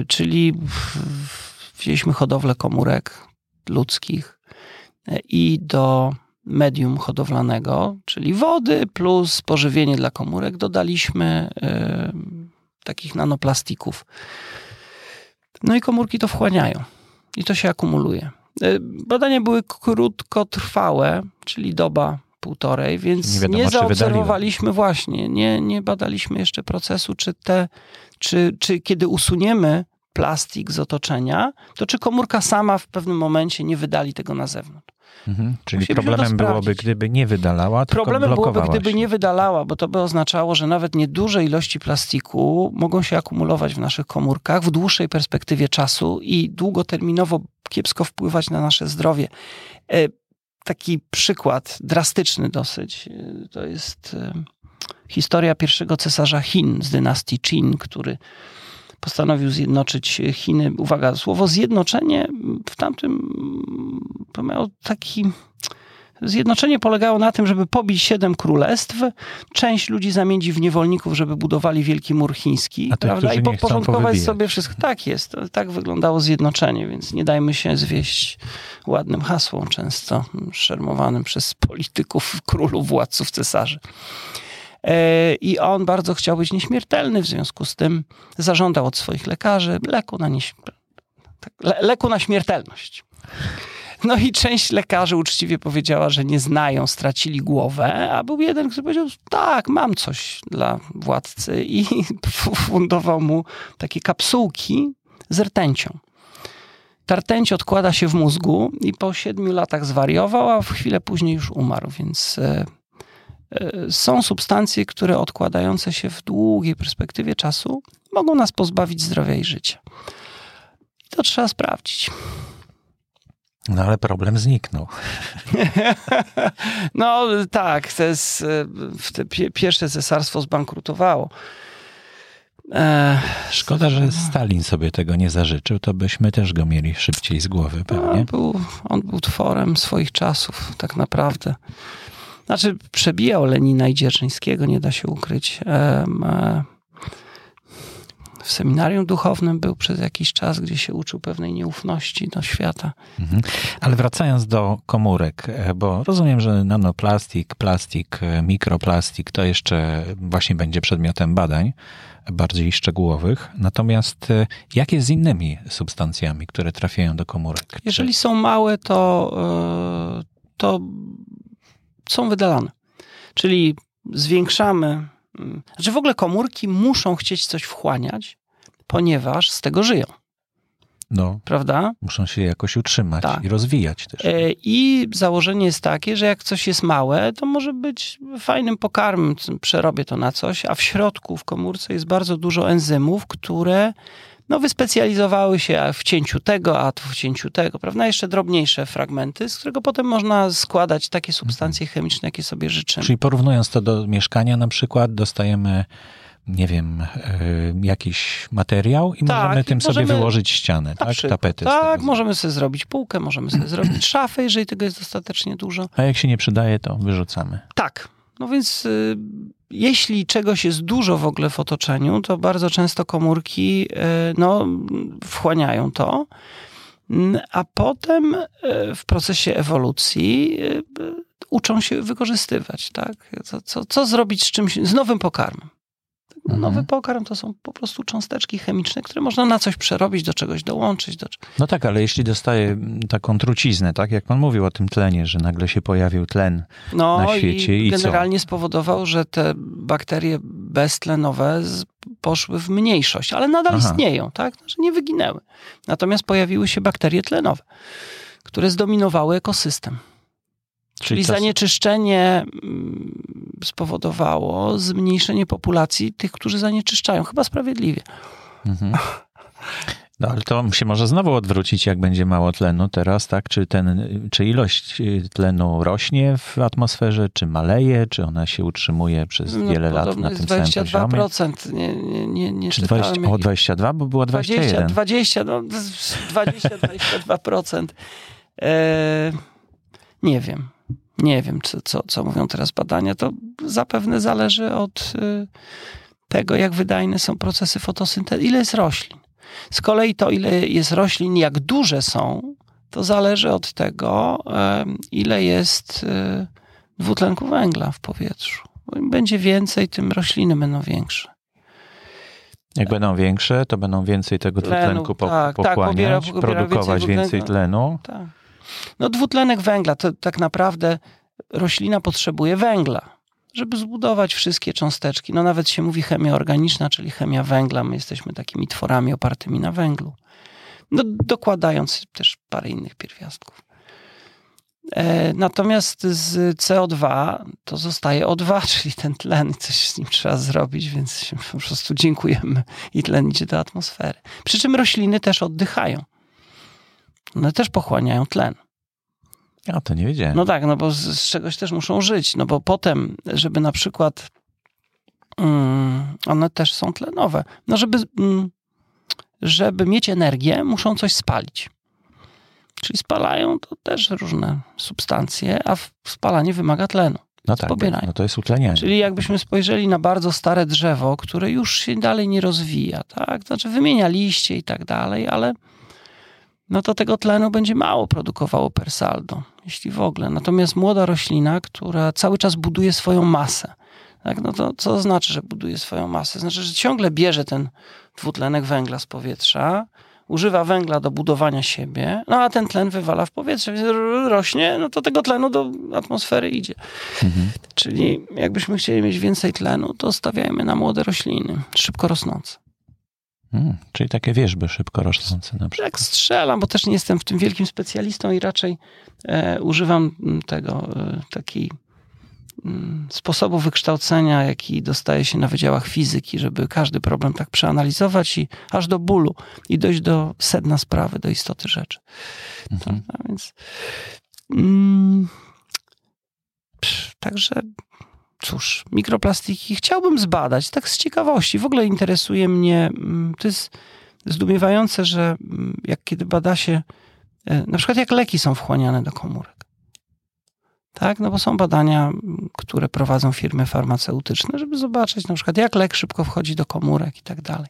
czyli wzięliśmy hodowlę komórek ludzkich e, i do medium hodowlanego, czyli wody plus pożywienie dla komórek, dodaliśmy e, takich nanoplastików. No i komórki to wchłaniają i to się akumuluje. E, Badania były krótkotrwałe, czyli doba półtorej, więc Nie nie, wiadomo, czy zaobserwowaliśmy właśnie, nie, nie badaliśmy jeszcze procesu, czy te, czy, czy kiedy usuniemy plastik z otoczenia, to czy komórka sama w pewnym momencie nie wydali tego na zewnątrz. Mhm. Czyli problemem byłoby, gdyby nie wydalała, tylko Problemem byłoby, gdyby nie wydalała, bo to by oznaczało, że nawet nieduże ilości plastiku mogą się akumulować w naszych komórkach w dłuższej perspektywie czasu i długoterminowo kiepsko wpływać na nasze zdrowie. E, Taki przykład drastyczny dosyć, e, to jest e, historia pierwszego cesarza Chin z dynastii Qin, który postanowił zjednoczyć Chiny. Uwaga, słowo zjednoczenie w tamtym to miało taki Zjednoczenie polegało na tym, żeby pobić siedem królestw, część ludzi zamienić w niewolników, żeby budowali wielki mur chiński, A prawda? I podporządkować sobie wszystko. Tak jest, tak wyglądało zjednoczenie, więc nie dajmy się zwieść ładnym hasłom, często szermowanym przez polityków, królów, władców, cesarzy. E, I on bardzo chciał być nieśmiertelny, w związku z tym zażądał od swoich lekarzy leku na, nieś... Tak, le leku na śmiertelność. No i część lekarzy uczciwie powiedziała, że nie znają, stracili głowę, a był jeden, który powiedział, tak, mam coś dla władcy i fundował mu takie kapsułki z rtęcią. Ta rtęć odkłada się w mózgu i po siedmiu latach zwariował, a w chwilę później już umarł, więc e, są substancje, które odkładające się w długiej perspektywie czasu mogą nas pozbawić zdrowia i życia. I to trzeba sprawdzić. No ale problem zniknął. no tak, to jest, te pierwsze cesarstwo zbankrutowało. E, Szkoda, że Stalin sobie tego nie zażyczył, to byśmy też go mieli szybciej z głowy pewnie. On był, on był tworem swoich czasów, tak naprawdę. Znaczy, przebijał Lenina i Dzierżyńskiego, nie da się ukryć. E, w seminarium duchownym był przez jakiś czas, gdzie się uczył pewnej nieufności do świata. Mhm. Ale wracając do komórek, e, bo rozumiem, że nanoplastik, plastik, mikroplastik to jeszcze właśnie będzie przedmiotem badań bardziej szczegółowych. Natomiast e, jak jest z innymi substancjami, które trafiają do komórek? Jeżeli są małe, to, e, to są wydalane. Czyli zwiększamy. Mm, znaczy w ogóle komórki muszą chcieć coś wchłaniać, ponieważ z tego żyją. No, prawda? Muszą się jakoś utrzymać tak. i rozwijać też. E, I założenie jest takie, że jak coś jest małe, to może być fajnym pokarmem, przerobię to na coś, a w środku, w komórce jest bardzo dużo enzymów, które no, wyspecjalizowały się w cięciu tego, a w cięciu tego, prawda? Jeszcze drobniejsze fragmenty, z którego potem można składać takie substancje mhm. chemiczne, jakie sobie życzymy. Czyli porównując to do mieszkania na przykład, dostajemy nie wiem, e, jakiś materiał i tak, możemy tym możemy, sobie wyłożyć ścianę, tak? Przy, Tapety. Tak, możemy sobie zrobić półkę, możemy sobie zrobić szafę, jeżeli tego jest dostatecznie dużo. A jak się nie przydaje, to wyrzucamy. Tak. No więc y, jeśli czegoś jest dużo w ogóle w otoczeniu, to bardzo często komórki y, no, wchłaniają to, a potem y, w procesie ewolucji y, uczą się wykorzystywać. Tak? Co, co, co zrobić z czymś, z nowym pokarmem. Mhm. Nowy pokarm to są po prostu cząsteczki chemiczne, które można na coś przerobić, do czegoś dołączyć. Do... No tak, ale jeśli dostaje taką truciznę, tak jak pan mówił o tym tlenie, że nagle się pojawił tlen no, na świecie i, i generalnie co? spowodował, że te bakterie beztlenowe poszły w mniejszość, ale nadal Aha. istnieją, tak? Znaczy nie wyginęły. Natomiast pojawiły się bakterie tlenowe, które zdominowały ekosystem. Czyli, Czyli zanieczyszczenie mm, spowodowało zmniejszenie populacji tych, którzy zanieczyszczają. Chyba sprawiedliwie. Mhm. No ale to się może znowu odwrócić, jak będzie mało tlenu teraz, tak? Czy, ten, czy ilość y, tlenu rośnie w atmosferze, czy maleje, czy ona się utrzymuje przez no, wiele lat na tym 22%. samym poziomie? Nie, nie, nie, nie czy 20, o, 22, bo było 21. 20, 20 no 20-22%. E, nie wiem. Nie wiem, co, co, co mówią teraz badania. To zapewne zależy od y, tego, jak wydajne są procesy fotosyntezy, ile jest roślin. Z kolei to, ile jest roślin, jak duże są, to zależy od tego, ile jest y, dwutlenku węgla w powietrzu. Im będzie więcej, tym rośliny będą większe. Jak będą większe, to będą więcej tego dwutlenku po, tak, pochłaniać, tak, pobiera, pobiera produkować więcej, więcej tlenu. Tak. No dwutlenek węgla, to tak naprawdę roślina potrzebuje węgla, żeby zbudować wszystkie cząsteczki. No nawet się mówi chemia organiczna, czyli chemia węgla. My jesteśmy takimi tworami opartymi na węglu. No, dokładając też parę innych pierwiastków. E, natomiast z CO2 to zostaje O2, czyli ten tlen, coś z nim trzeba zrobić, więc po prostu dziękujemy i tlen idzie do atmosfery. Przy czym rośliny też oddychają. One też pochłaniają tlen. Ja to nie wiedziałem. No tak, no bo z, z czegoś też muszą żyć. No bo potem, żeby na przykład um, one też są tlenowe. No żeby, um, żeby mieć energię, muszą coś spalić. Czyli spalają to też różne substancje, a spalanie wymaga tlenu. No tak, no to jest utlenianie. Czyli jakbyśmy spojrzeli na bardzo stare drzewo, które już się dalej nie rozwija, tak? Znaczy wymienia liście i tak dalej, ale no to tego tlenu będzie mało produkowało per saldo, jeśli w ogóle. Natomiast młoda roślina, która cały czas buduje swoją masę, Tak? No to co znaczy, że buduje swoją masę? Znaczy, że ciągle bierze ten dwutlenek węgla z powietrza, używa węgla do budowania siebie, no a ten tlen wywala w powietrze, więc rośnie, no to tego tlenu do atmosfery idzie. Mhm. Czyli jakbyśmy chcieli mieć więcej tlenu, to stawiajmy na młode rośliny, szybko rosnące. Hmm, czyli takie wierzby szybko rosnące na przykład. Jak strzelam, bo też nie jestem w tym wielkim specjalistą i raczej e, używam tego e, takiej Mm, sposobu wykształcenia, jaki dostaje się na wydziałach fizyki, żeby każdy problem tak przeanalizować i aż do bólu i dojść do sedna sprawy, do istoty rzeczy. Mhm. Tak, więc mm, psz, także cóż, mikroplastiki chciałbym zbadać, tak z ciekawości. W ogóle interesuje mnie, mm, to jest zdumiewające, że mm, jak kiedy bada się, e, na przykład jak leki są wchłaniane do komórek. Tak, no bo są badania, które prowadzą firmy farmaceutyczne, żeby zobaczyć na przykład, jak lek szybko wchodzi do komórek i tak dalej.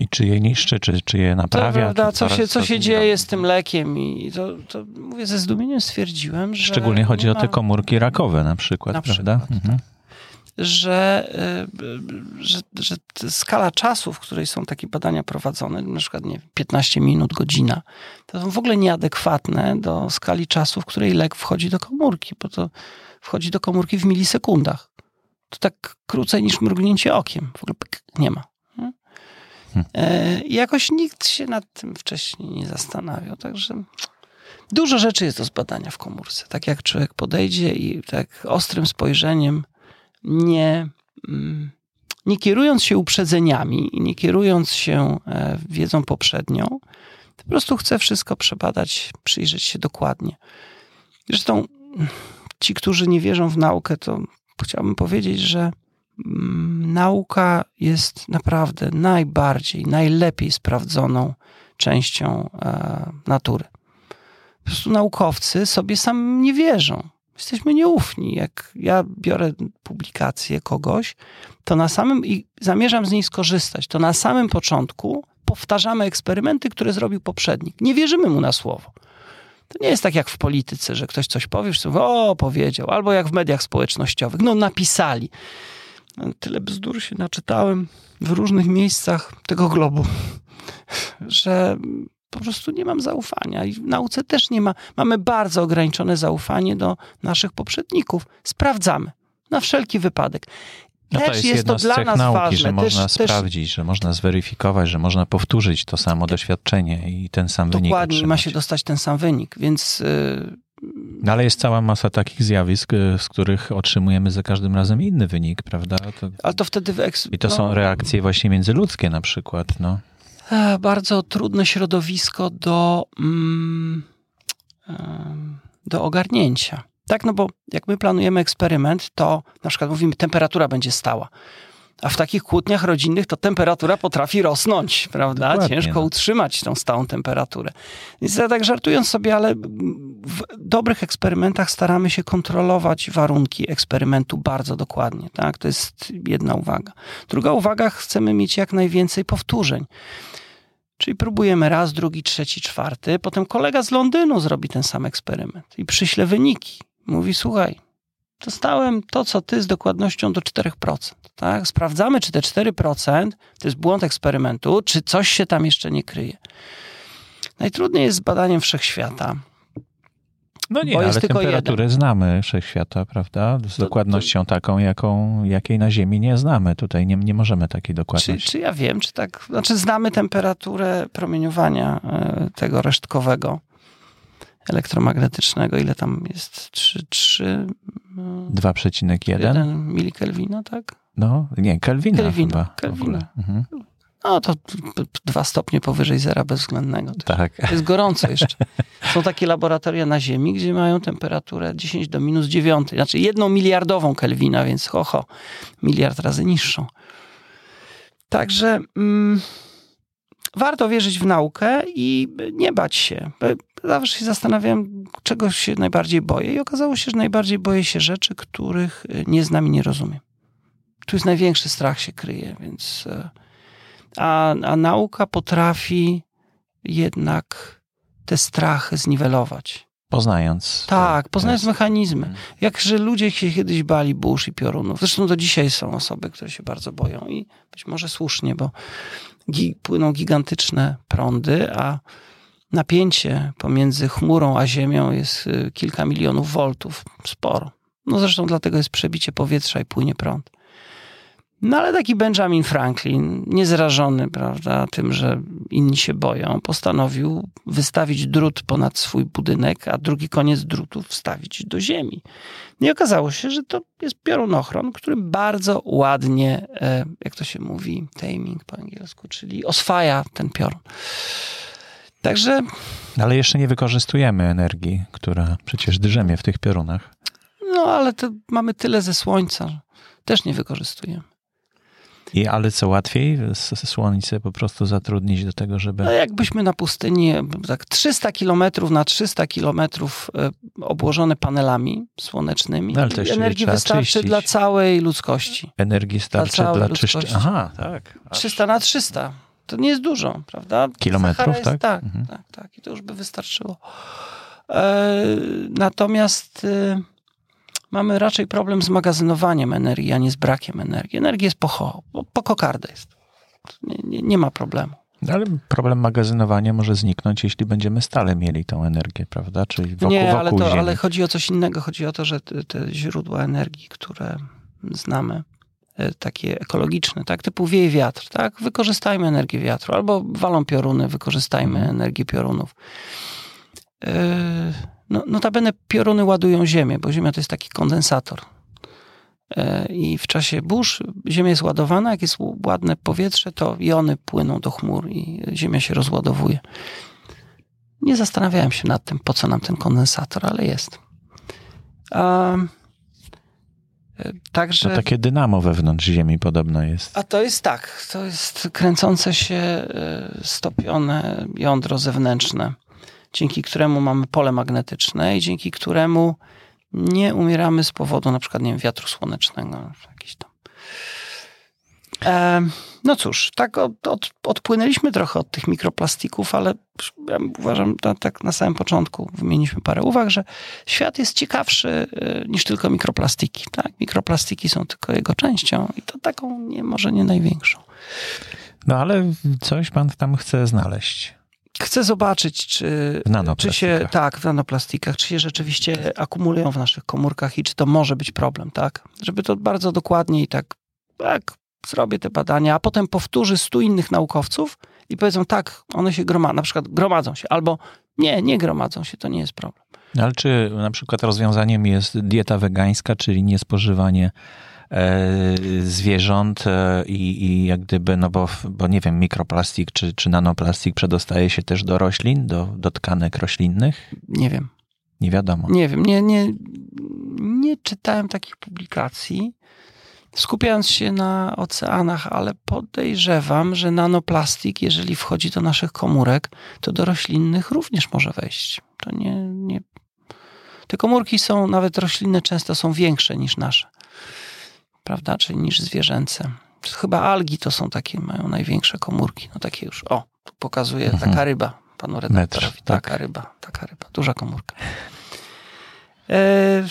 I czy je niszczy, czy, czy je naprawia? To prawda, co się, co się dzieje z tym lekiem i to, to mówię, ze zdumieniem stwierdziłem, że... Szczególnie chodzi o te komórki rakowe na przykład, na prawda? Przykład, mhm. tak że, y, że, że skala czasu, w której są takie badania prowadzone, na przykład nie, 15 minut, godzina, to są w ogóle nieadekwatne do skali czasu, w której lek wchodzi do komórki, bo to wchodzi do komórki w milisekundach. To tak krócej niż mrugnięcie okiem. W ogóle nie ma. E, jakoś nikt się nad tym wcześniej nie zastanawiał, także dużo rzeczy jest do zbadania w komórce. Tak jak człowiek podejdzie i tak ostrym spojrzeniem nie, mm, nie kierując się uprzedzeniami i nie kierując się e, wiedzą poprzednią, po prostu chcę wszystko przebadać, przyjrzeć się dokładnie. Zresztą ci, którzy nie wierzą w naukę, to chciałbym powiedzieć, że nauka jest naprawdę najbardziej, najlepiej sprawdzoną częścią e, natury. Po prostu naukowcy sobie sam nie wierzą jesteśmy nieufni. Jak ja biorę publikację kogoś, to na samym, i zamierzam z niej skorzystać, to na samym początku powtarzamy eksperymenty, które zrobił poprzednik. Nie wierzymy mu na słowo. To nie jest tak jak w polityce, że ktoś coś powie, że o, powiedział, albo jak w mediach społecznościowych, no napisali. Tyle bzdur się naczytałem w różnych miejscach tego globu, że po prostu nie mam zaufania. I w nauce też nie ma. Mamy bardzo ograniczone zaufanie do naszych poprzedników. Sprawdzamy na wszelki wypadek. No to jest, jest to dla nas nauki, ważne. że można też, sprawdzić, też... że można zweryfikować, że można powtórzyć to samo doświadczenie i ten sam Dokładnie, wynik. Dokładnie, ma się dostać ten sam wynik, więc. No ale jest cała masa takich zjawisk, y, z których otrzymujemy za każdym razem inny wynik, prawda? To... Ale to wtedy. Eks... I to no... są reakcje właśnie międzyludzkie na przykład. No. E, bardzo trudne środowisko do, mm, do ogarnięcia. Tak, no bo jak my planujemy eksperyment, to na przykład mówimy, temperatura będzie stała. A w takich kłótniach rodzinnych to temperatura potrafi rosnąć, prawda? Dokładnie, Ciężko no. utrzymać tą stałą temperaturę. Więc ja tak żartując sobie, ale w dobrych eksperymentach staramy się kontrolować warunki eksperymentu bardzo dokładnie. Tak? To jest jedna uwaga. Druga uwaga, chcemy mieć jak najwięcej powtórzeń. Czyli próbujemy raz, drugi, trzeci, czwarty. Potem kolega z Londynu zrobi ten sam eksperyment i przyśle wyniki. Mówi: Słuchaj, dostałem to, co ty z dokładnością do 4%. Tak? Sprawdzamy, czy te 4% to jest błąd eksperymentu, czy coś się tam jeszcze nie kryje. Najtrudniej jest z badaniem wszechświata. No nie, ale temperatury jeden. znamy wszechświata, prawda? Z to, dokładnością to... taką, jaką, jakiej na Ziemi nie znamy. Tutaj nie, nie możemy takiej dokładności. Czy, czy ja wiem, czy tak, znaczy znamy temperaturę promieniowania e, tego resztkowego elektromagnetycznego, ile tam jest? 3, 3 2,1 milikelwina, tak? No, nie, Kelvina, Kelvina chyba. Kelvina. Mhm. No to dwa stopnie powyżej zera bezwzględnego. To tak. Jest gorąco jeszcze. Są takie laboratoria na Ziemi, gdzie mają temperaturę 10 do minus 9, znaczy jedną miliardową Kelwina, więc ho, ho, miliard razy niższą. Także mm, warto wierzyć w naukę i nie bać się. Zawsze się zastanawiam, czego się najbardziej boję i okazało się, że najbardziej boję się rzeczy, których nie znam i nie rozumiem. Tu jest największy strach się kryje, więc e, a, a nauka potrafi jednak te strachy zniwelować. Poznając. Tak, poznając mechanizmy. Hmm. Jakże ludzie się kiedyś bali burz i piorunów. Zresztą do dzisiaj są osoby, które się bardzo boją i być może słusznie, bo gi płyną gigantyczne prądy, a napięcie pomiędzy chmurą a ziemią jest y, kilka milionów voltów. Sporo. No zresztą dlatego jest przebicie powietrza i płynie prąd. No ale taki Benjamin Franklin, niezrażony, prawda, tym, że inni się boją, postanowił wystawić drut ponad swój budynek, a drugi koniec drutu wstawić do ziemi. I okazało się, że to jest piorunochron, który bardzo ładnie, e, jak to się mówi, taming po angielsku, czyli oswaja ten piorun. Także. Ale jeszcze nie wykorzystujemy energii, która przecież drzemie w tych piorunach. No, ale to mamy tyle ze słońca, też nie wykorzystujemy. I ale co łatwiej słońce po prostu zatrudnić do tego, żeby. No jakbyśmy na pustyni, tak 300 kilometrów na 300 kilometrów e, obłożone panelami słonecznymi. No, ale to energii wystarczy czyścić. dla całej ludzkości. Energii starczy dla, dla czyszczenia. Aha, tak. Aż. 300 na 300. To nie jest dużo, prawda? Kilometrów, jest, tak? Tak, mhm. tak, tak. I to już by wystarczyło. E, natomiast e, mamy raczej problem z magazynowaniem energii, a nie z brakiem energii. Energii jest po, po kokardę jest. Nie, nie, nie ma problemu. Ale problem magazynowania może zniknąć, jeśli będziemy stale mieli tą energię, prawda? Czyli wokół, Nie, ale, to, ale chodzi o coś innego. Chodzi o to, że te, te źródła energii, które znamy, e, takie ekologiczne, tak, typu wieje wiatr, tak, wykorzystajmy energię wiatru, albo walą pioruny, wykorzystajmy mhm. energię piorunów. Yy no, notabene pioruny ładują Ziemię, bo Ziemia to jest taki kondensator. E, I w czasie burz Ziemia jest ładowana, jak jest ładne powietrze, to jony płyną do chmur i Ziemia się rozładowuje. Nie zastanawiałem się nad tym, po co nam ten kondensator, ale jest. A, e, także... To takie dynamo wewnątrz Ziemi podobno jest. A to jest tak, to jest kręcące się e, stopione jądro zewnętrzne dzięki któremu mamy pole magnetyczne i dzięki któremu nie umieramy z powodu na przykład, nie wiem, wiatru słonecznego. Jakiś tam. E, no cóż, tak od, od, odpłynęliśmy trochę od tych mikroplastików, ale ja uważam, tak na samym początku wymieniliśmy parę uwag, że świat jest ciekawszy e, niż tylko mikroplastiki. Tak? Mikroplastiki są tylko jego częścią i to taką nie, może nie największą. No ale coś pan tam chce znaleźć. Chcę zobaczyć, czy, czy się, tak, w nanoplastikach, czy się rzeczywiście akumulują w naszych komórkach i czy to może być problem, tak? Żeby to bardzo dokładnie i tak, tak, zrobię te badania, a potem powtórzy stu innych naukowców i powiedzą, tak, one się gromadzą, na przykład gromadzą się, albo nie, nie gromadzą się, to nie jest problem. Ale czy na przykład rozwiązaniem jest dieta wegańska, czyli niespożywanie E, zwierząt e, i, i jak gdyby, no bo, bo nie wiem, mikroplastik czy, czy nanoplastik przedostaje się też do roślin, do, do tkanek roślinnych? Nie wiem. Nie wiadomo. Nie wiem, nie, nie, nie czytałem takich publikacji, skupiając się na oceanach, ale podejrzewam, że nanoplastik, jeżeli wchodzi do naszych komórek, to do roślinnych również może wejść. To nie, nie. Te komórki są, nawet roślinne często są większe niż nasze prawda, czyli niż zwierzęce. Chyba algi to są takie, mają największe komórki. No takie już, o, tu pokazuje mhm. taka ryba panu redaktorowi. Metr, tak. Taka ryba, taka ryba, duża komórka. E,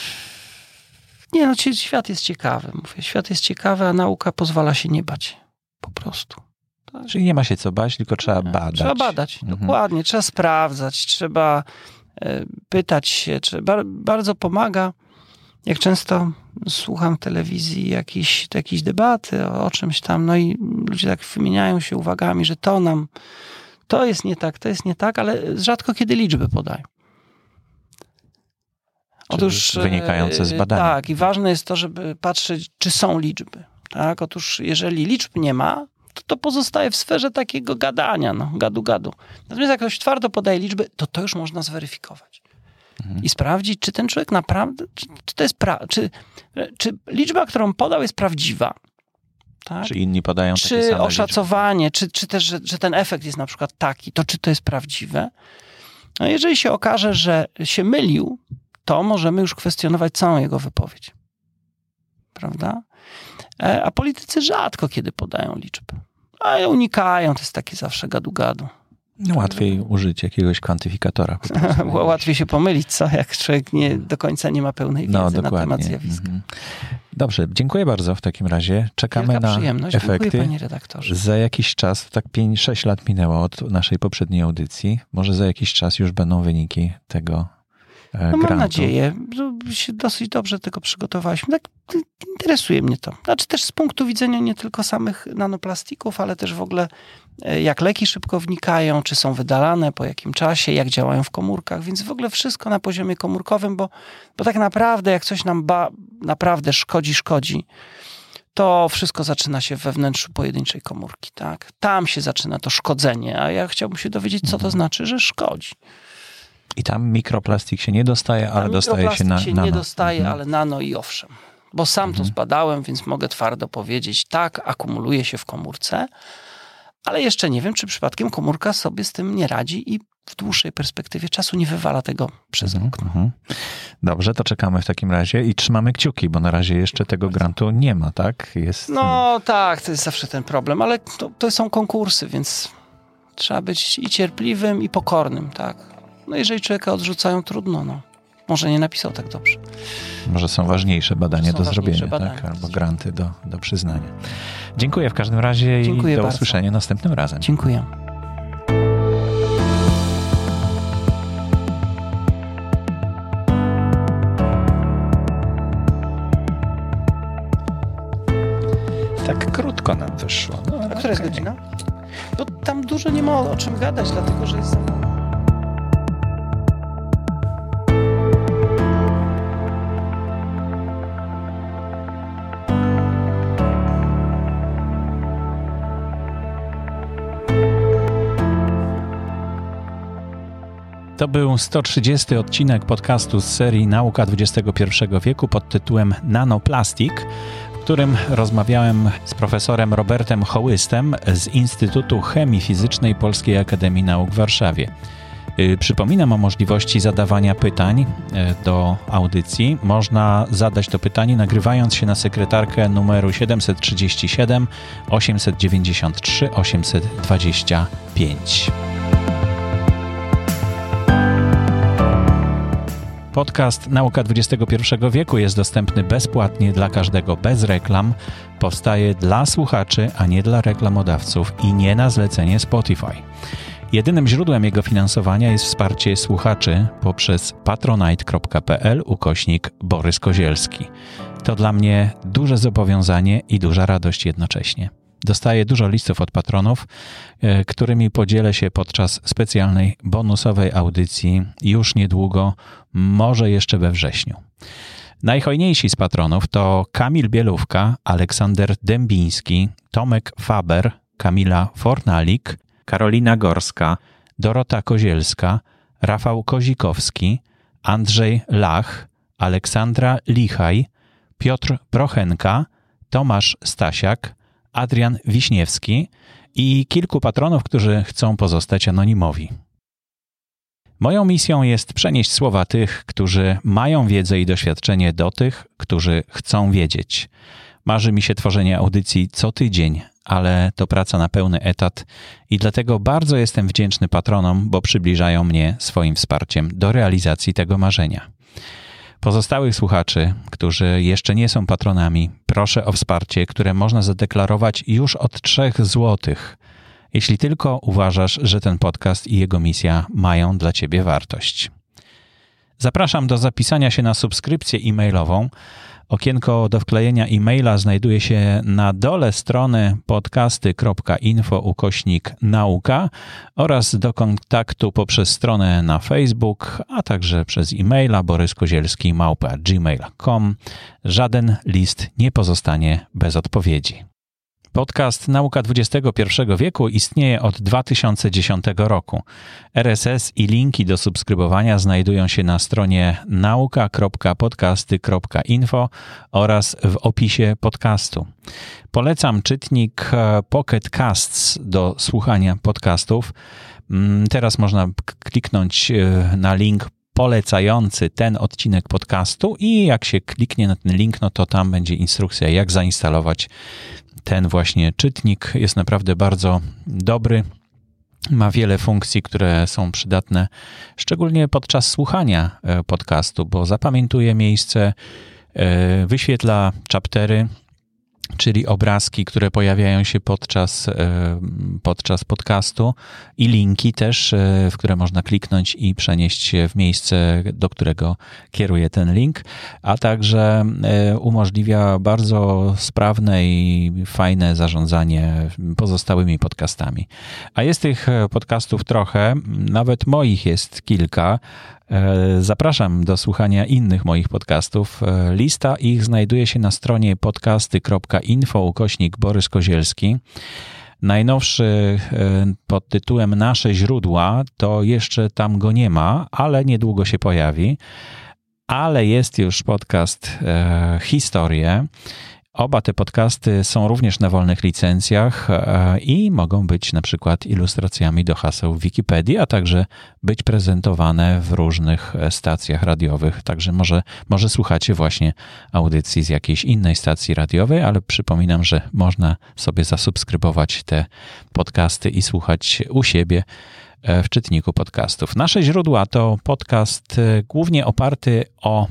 nie no, świat jest ciekawy, mówię. Świat jest ciekawy, a nauka pozwala się nie bać. Po prostu. Tak. Czyli nie ma się co bać, tylko trzeba badać. Trzeba badać, mhm. dokładnie. Trzeba sprawdzać, trzeba e, pytać się. Trzeba, bardzo pomaga jak często słucham telewizji jakiejś, jakiejś debaty o, o czymś tam, no i ludzie tak wymieniają się uwagami, że to nam, to jest nie tak, to jest nie tak, ale rzadko kiedy liczby podają. Otóż wynikające z e, badań. Tak, i ważne jest to, żeby patrzeć, czy są liczby. Tak, otóż jeżeli liczb nie ma, to to pozostaje w sferze takiego gadania, no, gadu gadu. Natomiast jak ktoś twardo podaje liczby, to to już można zweryfikować mhm. i sprawdzić, czy ten człowiek naprawdę, czy, czy to jest pra, czy, czy liczba, którą podał, jest prawdziwa. Tak? Czy inni podają czy takie same oszacowanie, czy, czy też, że, że ten efekt jest na przykład taki, to czy to jest prawdziwe? No jeżeli się okaże, że się mylił, to możemy już kwestionować całą jego wypowiedź. Prawda? E, a politycy rzadko kiedy podają liczby. A unikają, to jest takie zawsze gadu-gadu. No, łatwiej użyć jakiegoś kwantyfikatora. łatwiej się pomylić, co? Jak człowiek nie, do końca nie ma pełnej wiedzy no, na temat zjawiska. Mhm. Dobrze, dziękuję bardzo w takim razie. Czekamy Wielka na przyjemność. efekty. Dziękuję, panie redaktorze. Za jakiś czas, tak 5-6 lat minęło od naszej poprzedniej audycji, może za jakiś czas już będą wyniki tego no, mam nadzieję. Się dosyć dobrze tego przygotowaliśmy. Tak interesuje mnie to. Znaczy też z punktu widzenia nie tylko samych nanoplastików, ale też w ogóle e, jak leki szybko wnikają, czy są wydalane, po jakim czasie, jak działają w komórkach, więc w ogóle wszystko na poziomie komórkowym, bo, bo tak naprawdę jak coś nam ba, naprawdę szkodzi, szkodzi, to wszystko zaczyna się we wnętrzu pojedynczej komórki. Tak? Tam się zaczyna to szkodzenie, a ja chciałbym się dowiedzieć, co to mhm. znaczy, że szkodzi. I tam mikroplastik się nie dostaje, ale dostaje się na się nano. nie dostaje, mhm. ale nano i owszem bo sam mhm. to zbadałem, więc mogę twardo powiedzieć, tak, akumuluje się w komórce, ale jeszcze nie wiem, czy przypadkiem komórka sobie z tym nie radzi i w dłuższej perspektywie czasu nie wywala tego przez mhm, okno. Mhm. Dobrze, to czekamy w takim razie i trzymamy kciuki, bo na razie jeszcze tego grantu nie ma, tak? Jest... No tak, to jest zawsze ten problem, ale to, to są konkursy, więc trzeba być i cierpliwym, i pokornym, tak? No jeżeli człowieka odrzucają, trudno, no może nie napisał tak dobrze. Może są ważniejsze badania są do zrobienia, badania. Tak? albo granty do, do przyznania. Dziękuję w każdym razie Dziękuję i do bardzo. usłyszenia następnym razem. Dziękuję. Tak krótko nam wyszło. No, A która okay. jest godzina? No tam dużo nie ma o czym gadać, dlatego że jest To był 130 odcinek podcastu z serii Nauka XXI wieku pod tytułem Nanoplastik, w którym rozmawiałem z profesorem Robertem Hołystem z Instytutu Chemii Fizycznej Polskiej Akademii Nauk w Warszawie. Y, przypominam o możliwości zadawania pytań y, do audycji. Można zadać to pytanie nagrywając się na sekretarkę numeru 737 893 825. Podcast Nauka XXI wieku jest dostępny bezpłatnie dla każdego bez reklam. Powstaje dla słuchaczy, a nie dla reklamodawców i nie na zlecenie Spotify. Jedynym źródłem jego finansowania jest wsparcie słuchaczy poprzez patronite.pl ukośnik Borys Kozielski. To dla mnie duże zobowiązanie i duża radość jednocześnie. Dostaję dużo listów od patronów, e, którymi podzielę się podczas specjalnej bonusowej audycji już niedługo, może jeszcze we wrześniu. Najhojniejsi z patronów to Kamil Bielówka, Aleksander Dębiński, Tomek Faber, Kamila Fornalik, Karolina Gorska, Dorota Kozielska, Rafał Kozikowski, Andrzej Lach, Aleksandra Lichaj, Piotr Prochenka, Tomasz Stasiak, Adrian Wiśniewski i kilku patronów, którzy chcą pozostać anonimowi. Moją misją jest przenieść słowa tych, którzy mają wiedzę i doświadczenie do tych, którzy chcą wiedzieć. Marzy mi się tworzenie audycji co tydzień, ale to praca na pełny etat i dlatego bardzo jestem wdzięczny patronom, bo przybliżają mnie swoim wsparciem do realizacji tego marzenia. Pozostałych słuchaczy, którzy jeszcze nie są patronami, proszę o wsparcie, które można zadeklarować już od 3 zł, jeśli tylko uważasz, że ten podcast i jego misja mają dla Ciebie wartość. Zapraszam do zapisania się na subskrypcję e-mailową Okienko do wklejenia e-maila znajduje się na dole strony podcasty.info ukośnik nauka oraz do kontaktu poprzez stronę na Facebook, a także przez e-maila boryskozielski małpa gmail.com. Żaden list nie pozostanie bez odpowiedzi. Podcast Nauka XXI wieku istnieje od 2010 roku. RSS i linki do subskrybowania znajdują się na stronie nauka.podcasty.info oraz w opisie podcastu. Polecam czytnik e, Pocket Casts do słuchania podcastów. Mm, teraz można kliknąć e, na link polecający ten odcinek podcastu i jak się kliknie na ten link, no to tam będzie instrukcja, jak zainstalować ten właśnie czytnik. Jest naprawdę bardzo dobry ma wiele funkcji, które są przydatne, szczególnie podczas słuchania podcastu, bo zapamiętuje miejsce, wyświetla chaptery, czyli obrazki, które pojawiają się podczas, e, podczas podcastu i linki też, e, w które można kliknąć i przenieść się w miejsce, do którego kieruje ten link, a także e, umożliwia bardzo sprawne i fajne zarządzanie pozostałymi podcastami. A jest tych podcastów trochę, nawet moich jest kilka. E, zapraszam do słuchania innych moich podcastów. E, lista ich znajduje się na stronie podcasty.info ukośnik Borys Kozielski. Najnowszy e, pod tytułem Nasze źródła to jeszcze tam go nie ma, ale niedługo się pojawi. Ale jest już podcast Historie Oba te podcasty są również na wolnych licencjach e, i mogą być na przykład ilustracjami do haseł Wikipedii, a także być prezentowane w różnych e, stacjach radiowych. Także może, może słuchacie właśnie audycji z jakiejś innej stacji radiowej, ale przypominam, że można sobie zasubskrybować te podcasty i słuchać u siebie e, w czytniku podcastów. Nasze źródła to podcast głównie oparty o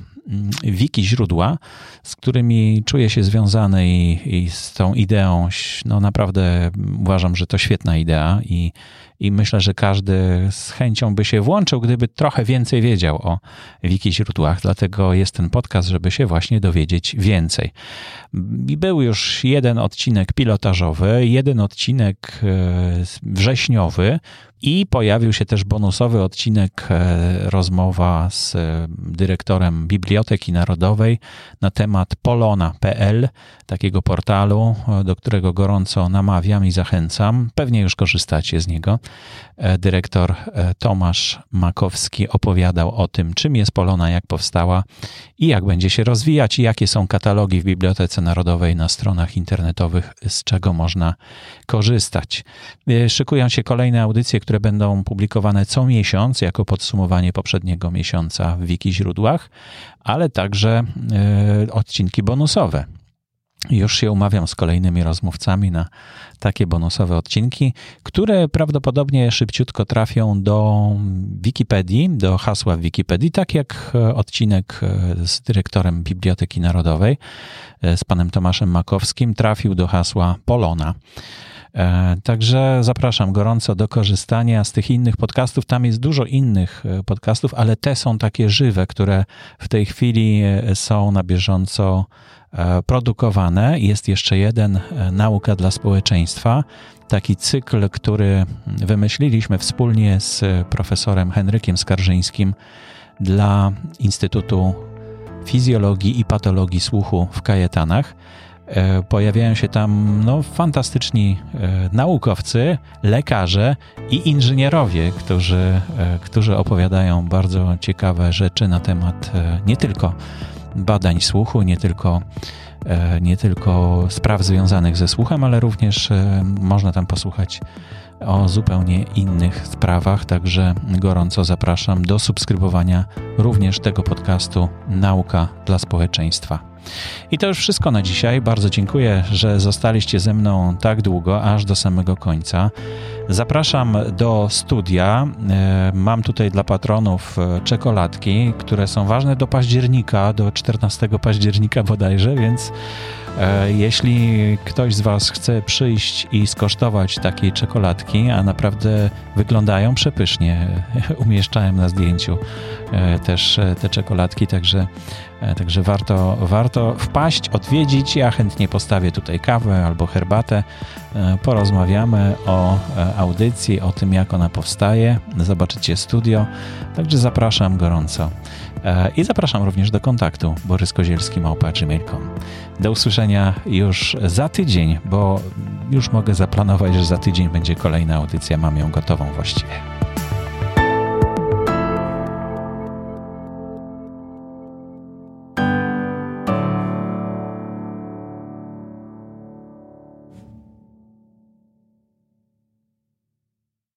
wiki źródła, z którymi czuję się związany i, i, z tą ideą, no naprawdę uważam, że to świetna idea i, i myślę, że każdy z chęcią by się włączył, gdyby trochę więcej wiedział o wiki źródłach. Dlatego jest ten podcast, żeby się właśnie dowiedzieć więcej. I był już jeden odcinek pilotażowy, jeden odcinek e, wrześniowy, i pojawił się też bonusowy odcinek, e, rozmowa z e, dyrektorem Biblioteki Narodowej na temat polona.pl, takiego portalu, do którego gorąco namawiam i zachęcam. Pewnie już korzystacie z niego. E, dyrektor e, Tomasz Makowski opowiadał o tym, czym jest Polona, jak powstała i jak będzie się rozwijać, i jakie są katalogi w Bibliotece Narodowej na stronach internetowych, z czego można korzystać. E, szykują się kolejne audycje, które będą publikowane co miesiąc, jako podsumowanie poprzedniego miesiąca w wiki źródłach, ale także odcinki bonusowe. Już się umawiam z kolejnymi rozmówcami na takie bonusowe odcinki, które prawdopodobnie szybciutko trafią do Wikipedii, do hasła w Wikipedii, tak jak e, odcinek e, z dyrektorem Biblioteki Narodowej, e, z panem Tomaszem Makowskim, trafił do hasła Polona. Także zapraszam gorąco do korzystania z tych innych podcastów. Tam jest dużo innych podcastów, ale te są takie żywe, które w tej chwili są na bieżąco produkowane. Jest jeszcze jeden e, Nauka dla społeczeństwa, taki cykl, który wymyśliliśmy wspólnie z profesorem Henrykiem Skarżyńskim dla Instytutu Fizjologii i Patologii Słuchu w Kajetanach. E, pojawiają się tam no, fantastyczni naukowcy, lekarze i inżynierowie, którzy, którzy opowiadają bardzo ciekawe rzeczy na temat nie tylko badań słuchu, nie tylko, e, nie tylko spraw związanych ze słuchem, ale również e, można tam posłuchać o zupełnie innych sprawach, także gorąco zapraszam do subskrybowania również tego podcastu Nauka dla społeczeństwa. I to już wszystko na dzisiaj. Bardzo dziękuję, że zostaliście ze mną tak długo, aż do samego końca. Zapraszam do studia. E, mam tutaj dla patronów e, czekoladki, które są ważne do października, do 14 października bodajże, więc jeśli ktoś z Was chce przyjść i skosztować takiej czekoladki, a naprawdę wyglądają przepysznie, umieszczałem na zdjęciu też te czekoladki, także, także warto, warto wpaść, odwiedzić. Ja chętnie postawię tutaj kawę albo herbatę, porozmawiamy o audycji, o tym, jak ona powstaje. Zobaczycie studio, także zapraszam gorąco. E, I zapraszam również do kontaktu boryskozielski.gmail.com. Do usłyszenia już za tydzień, bo już mogę zaplanować, że za tydzień będzie kolejna audycja, mam ją gotową właściwie.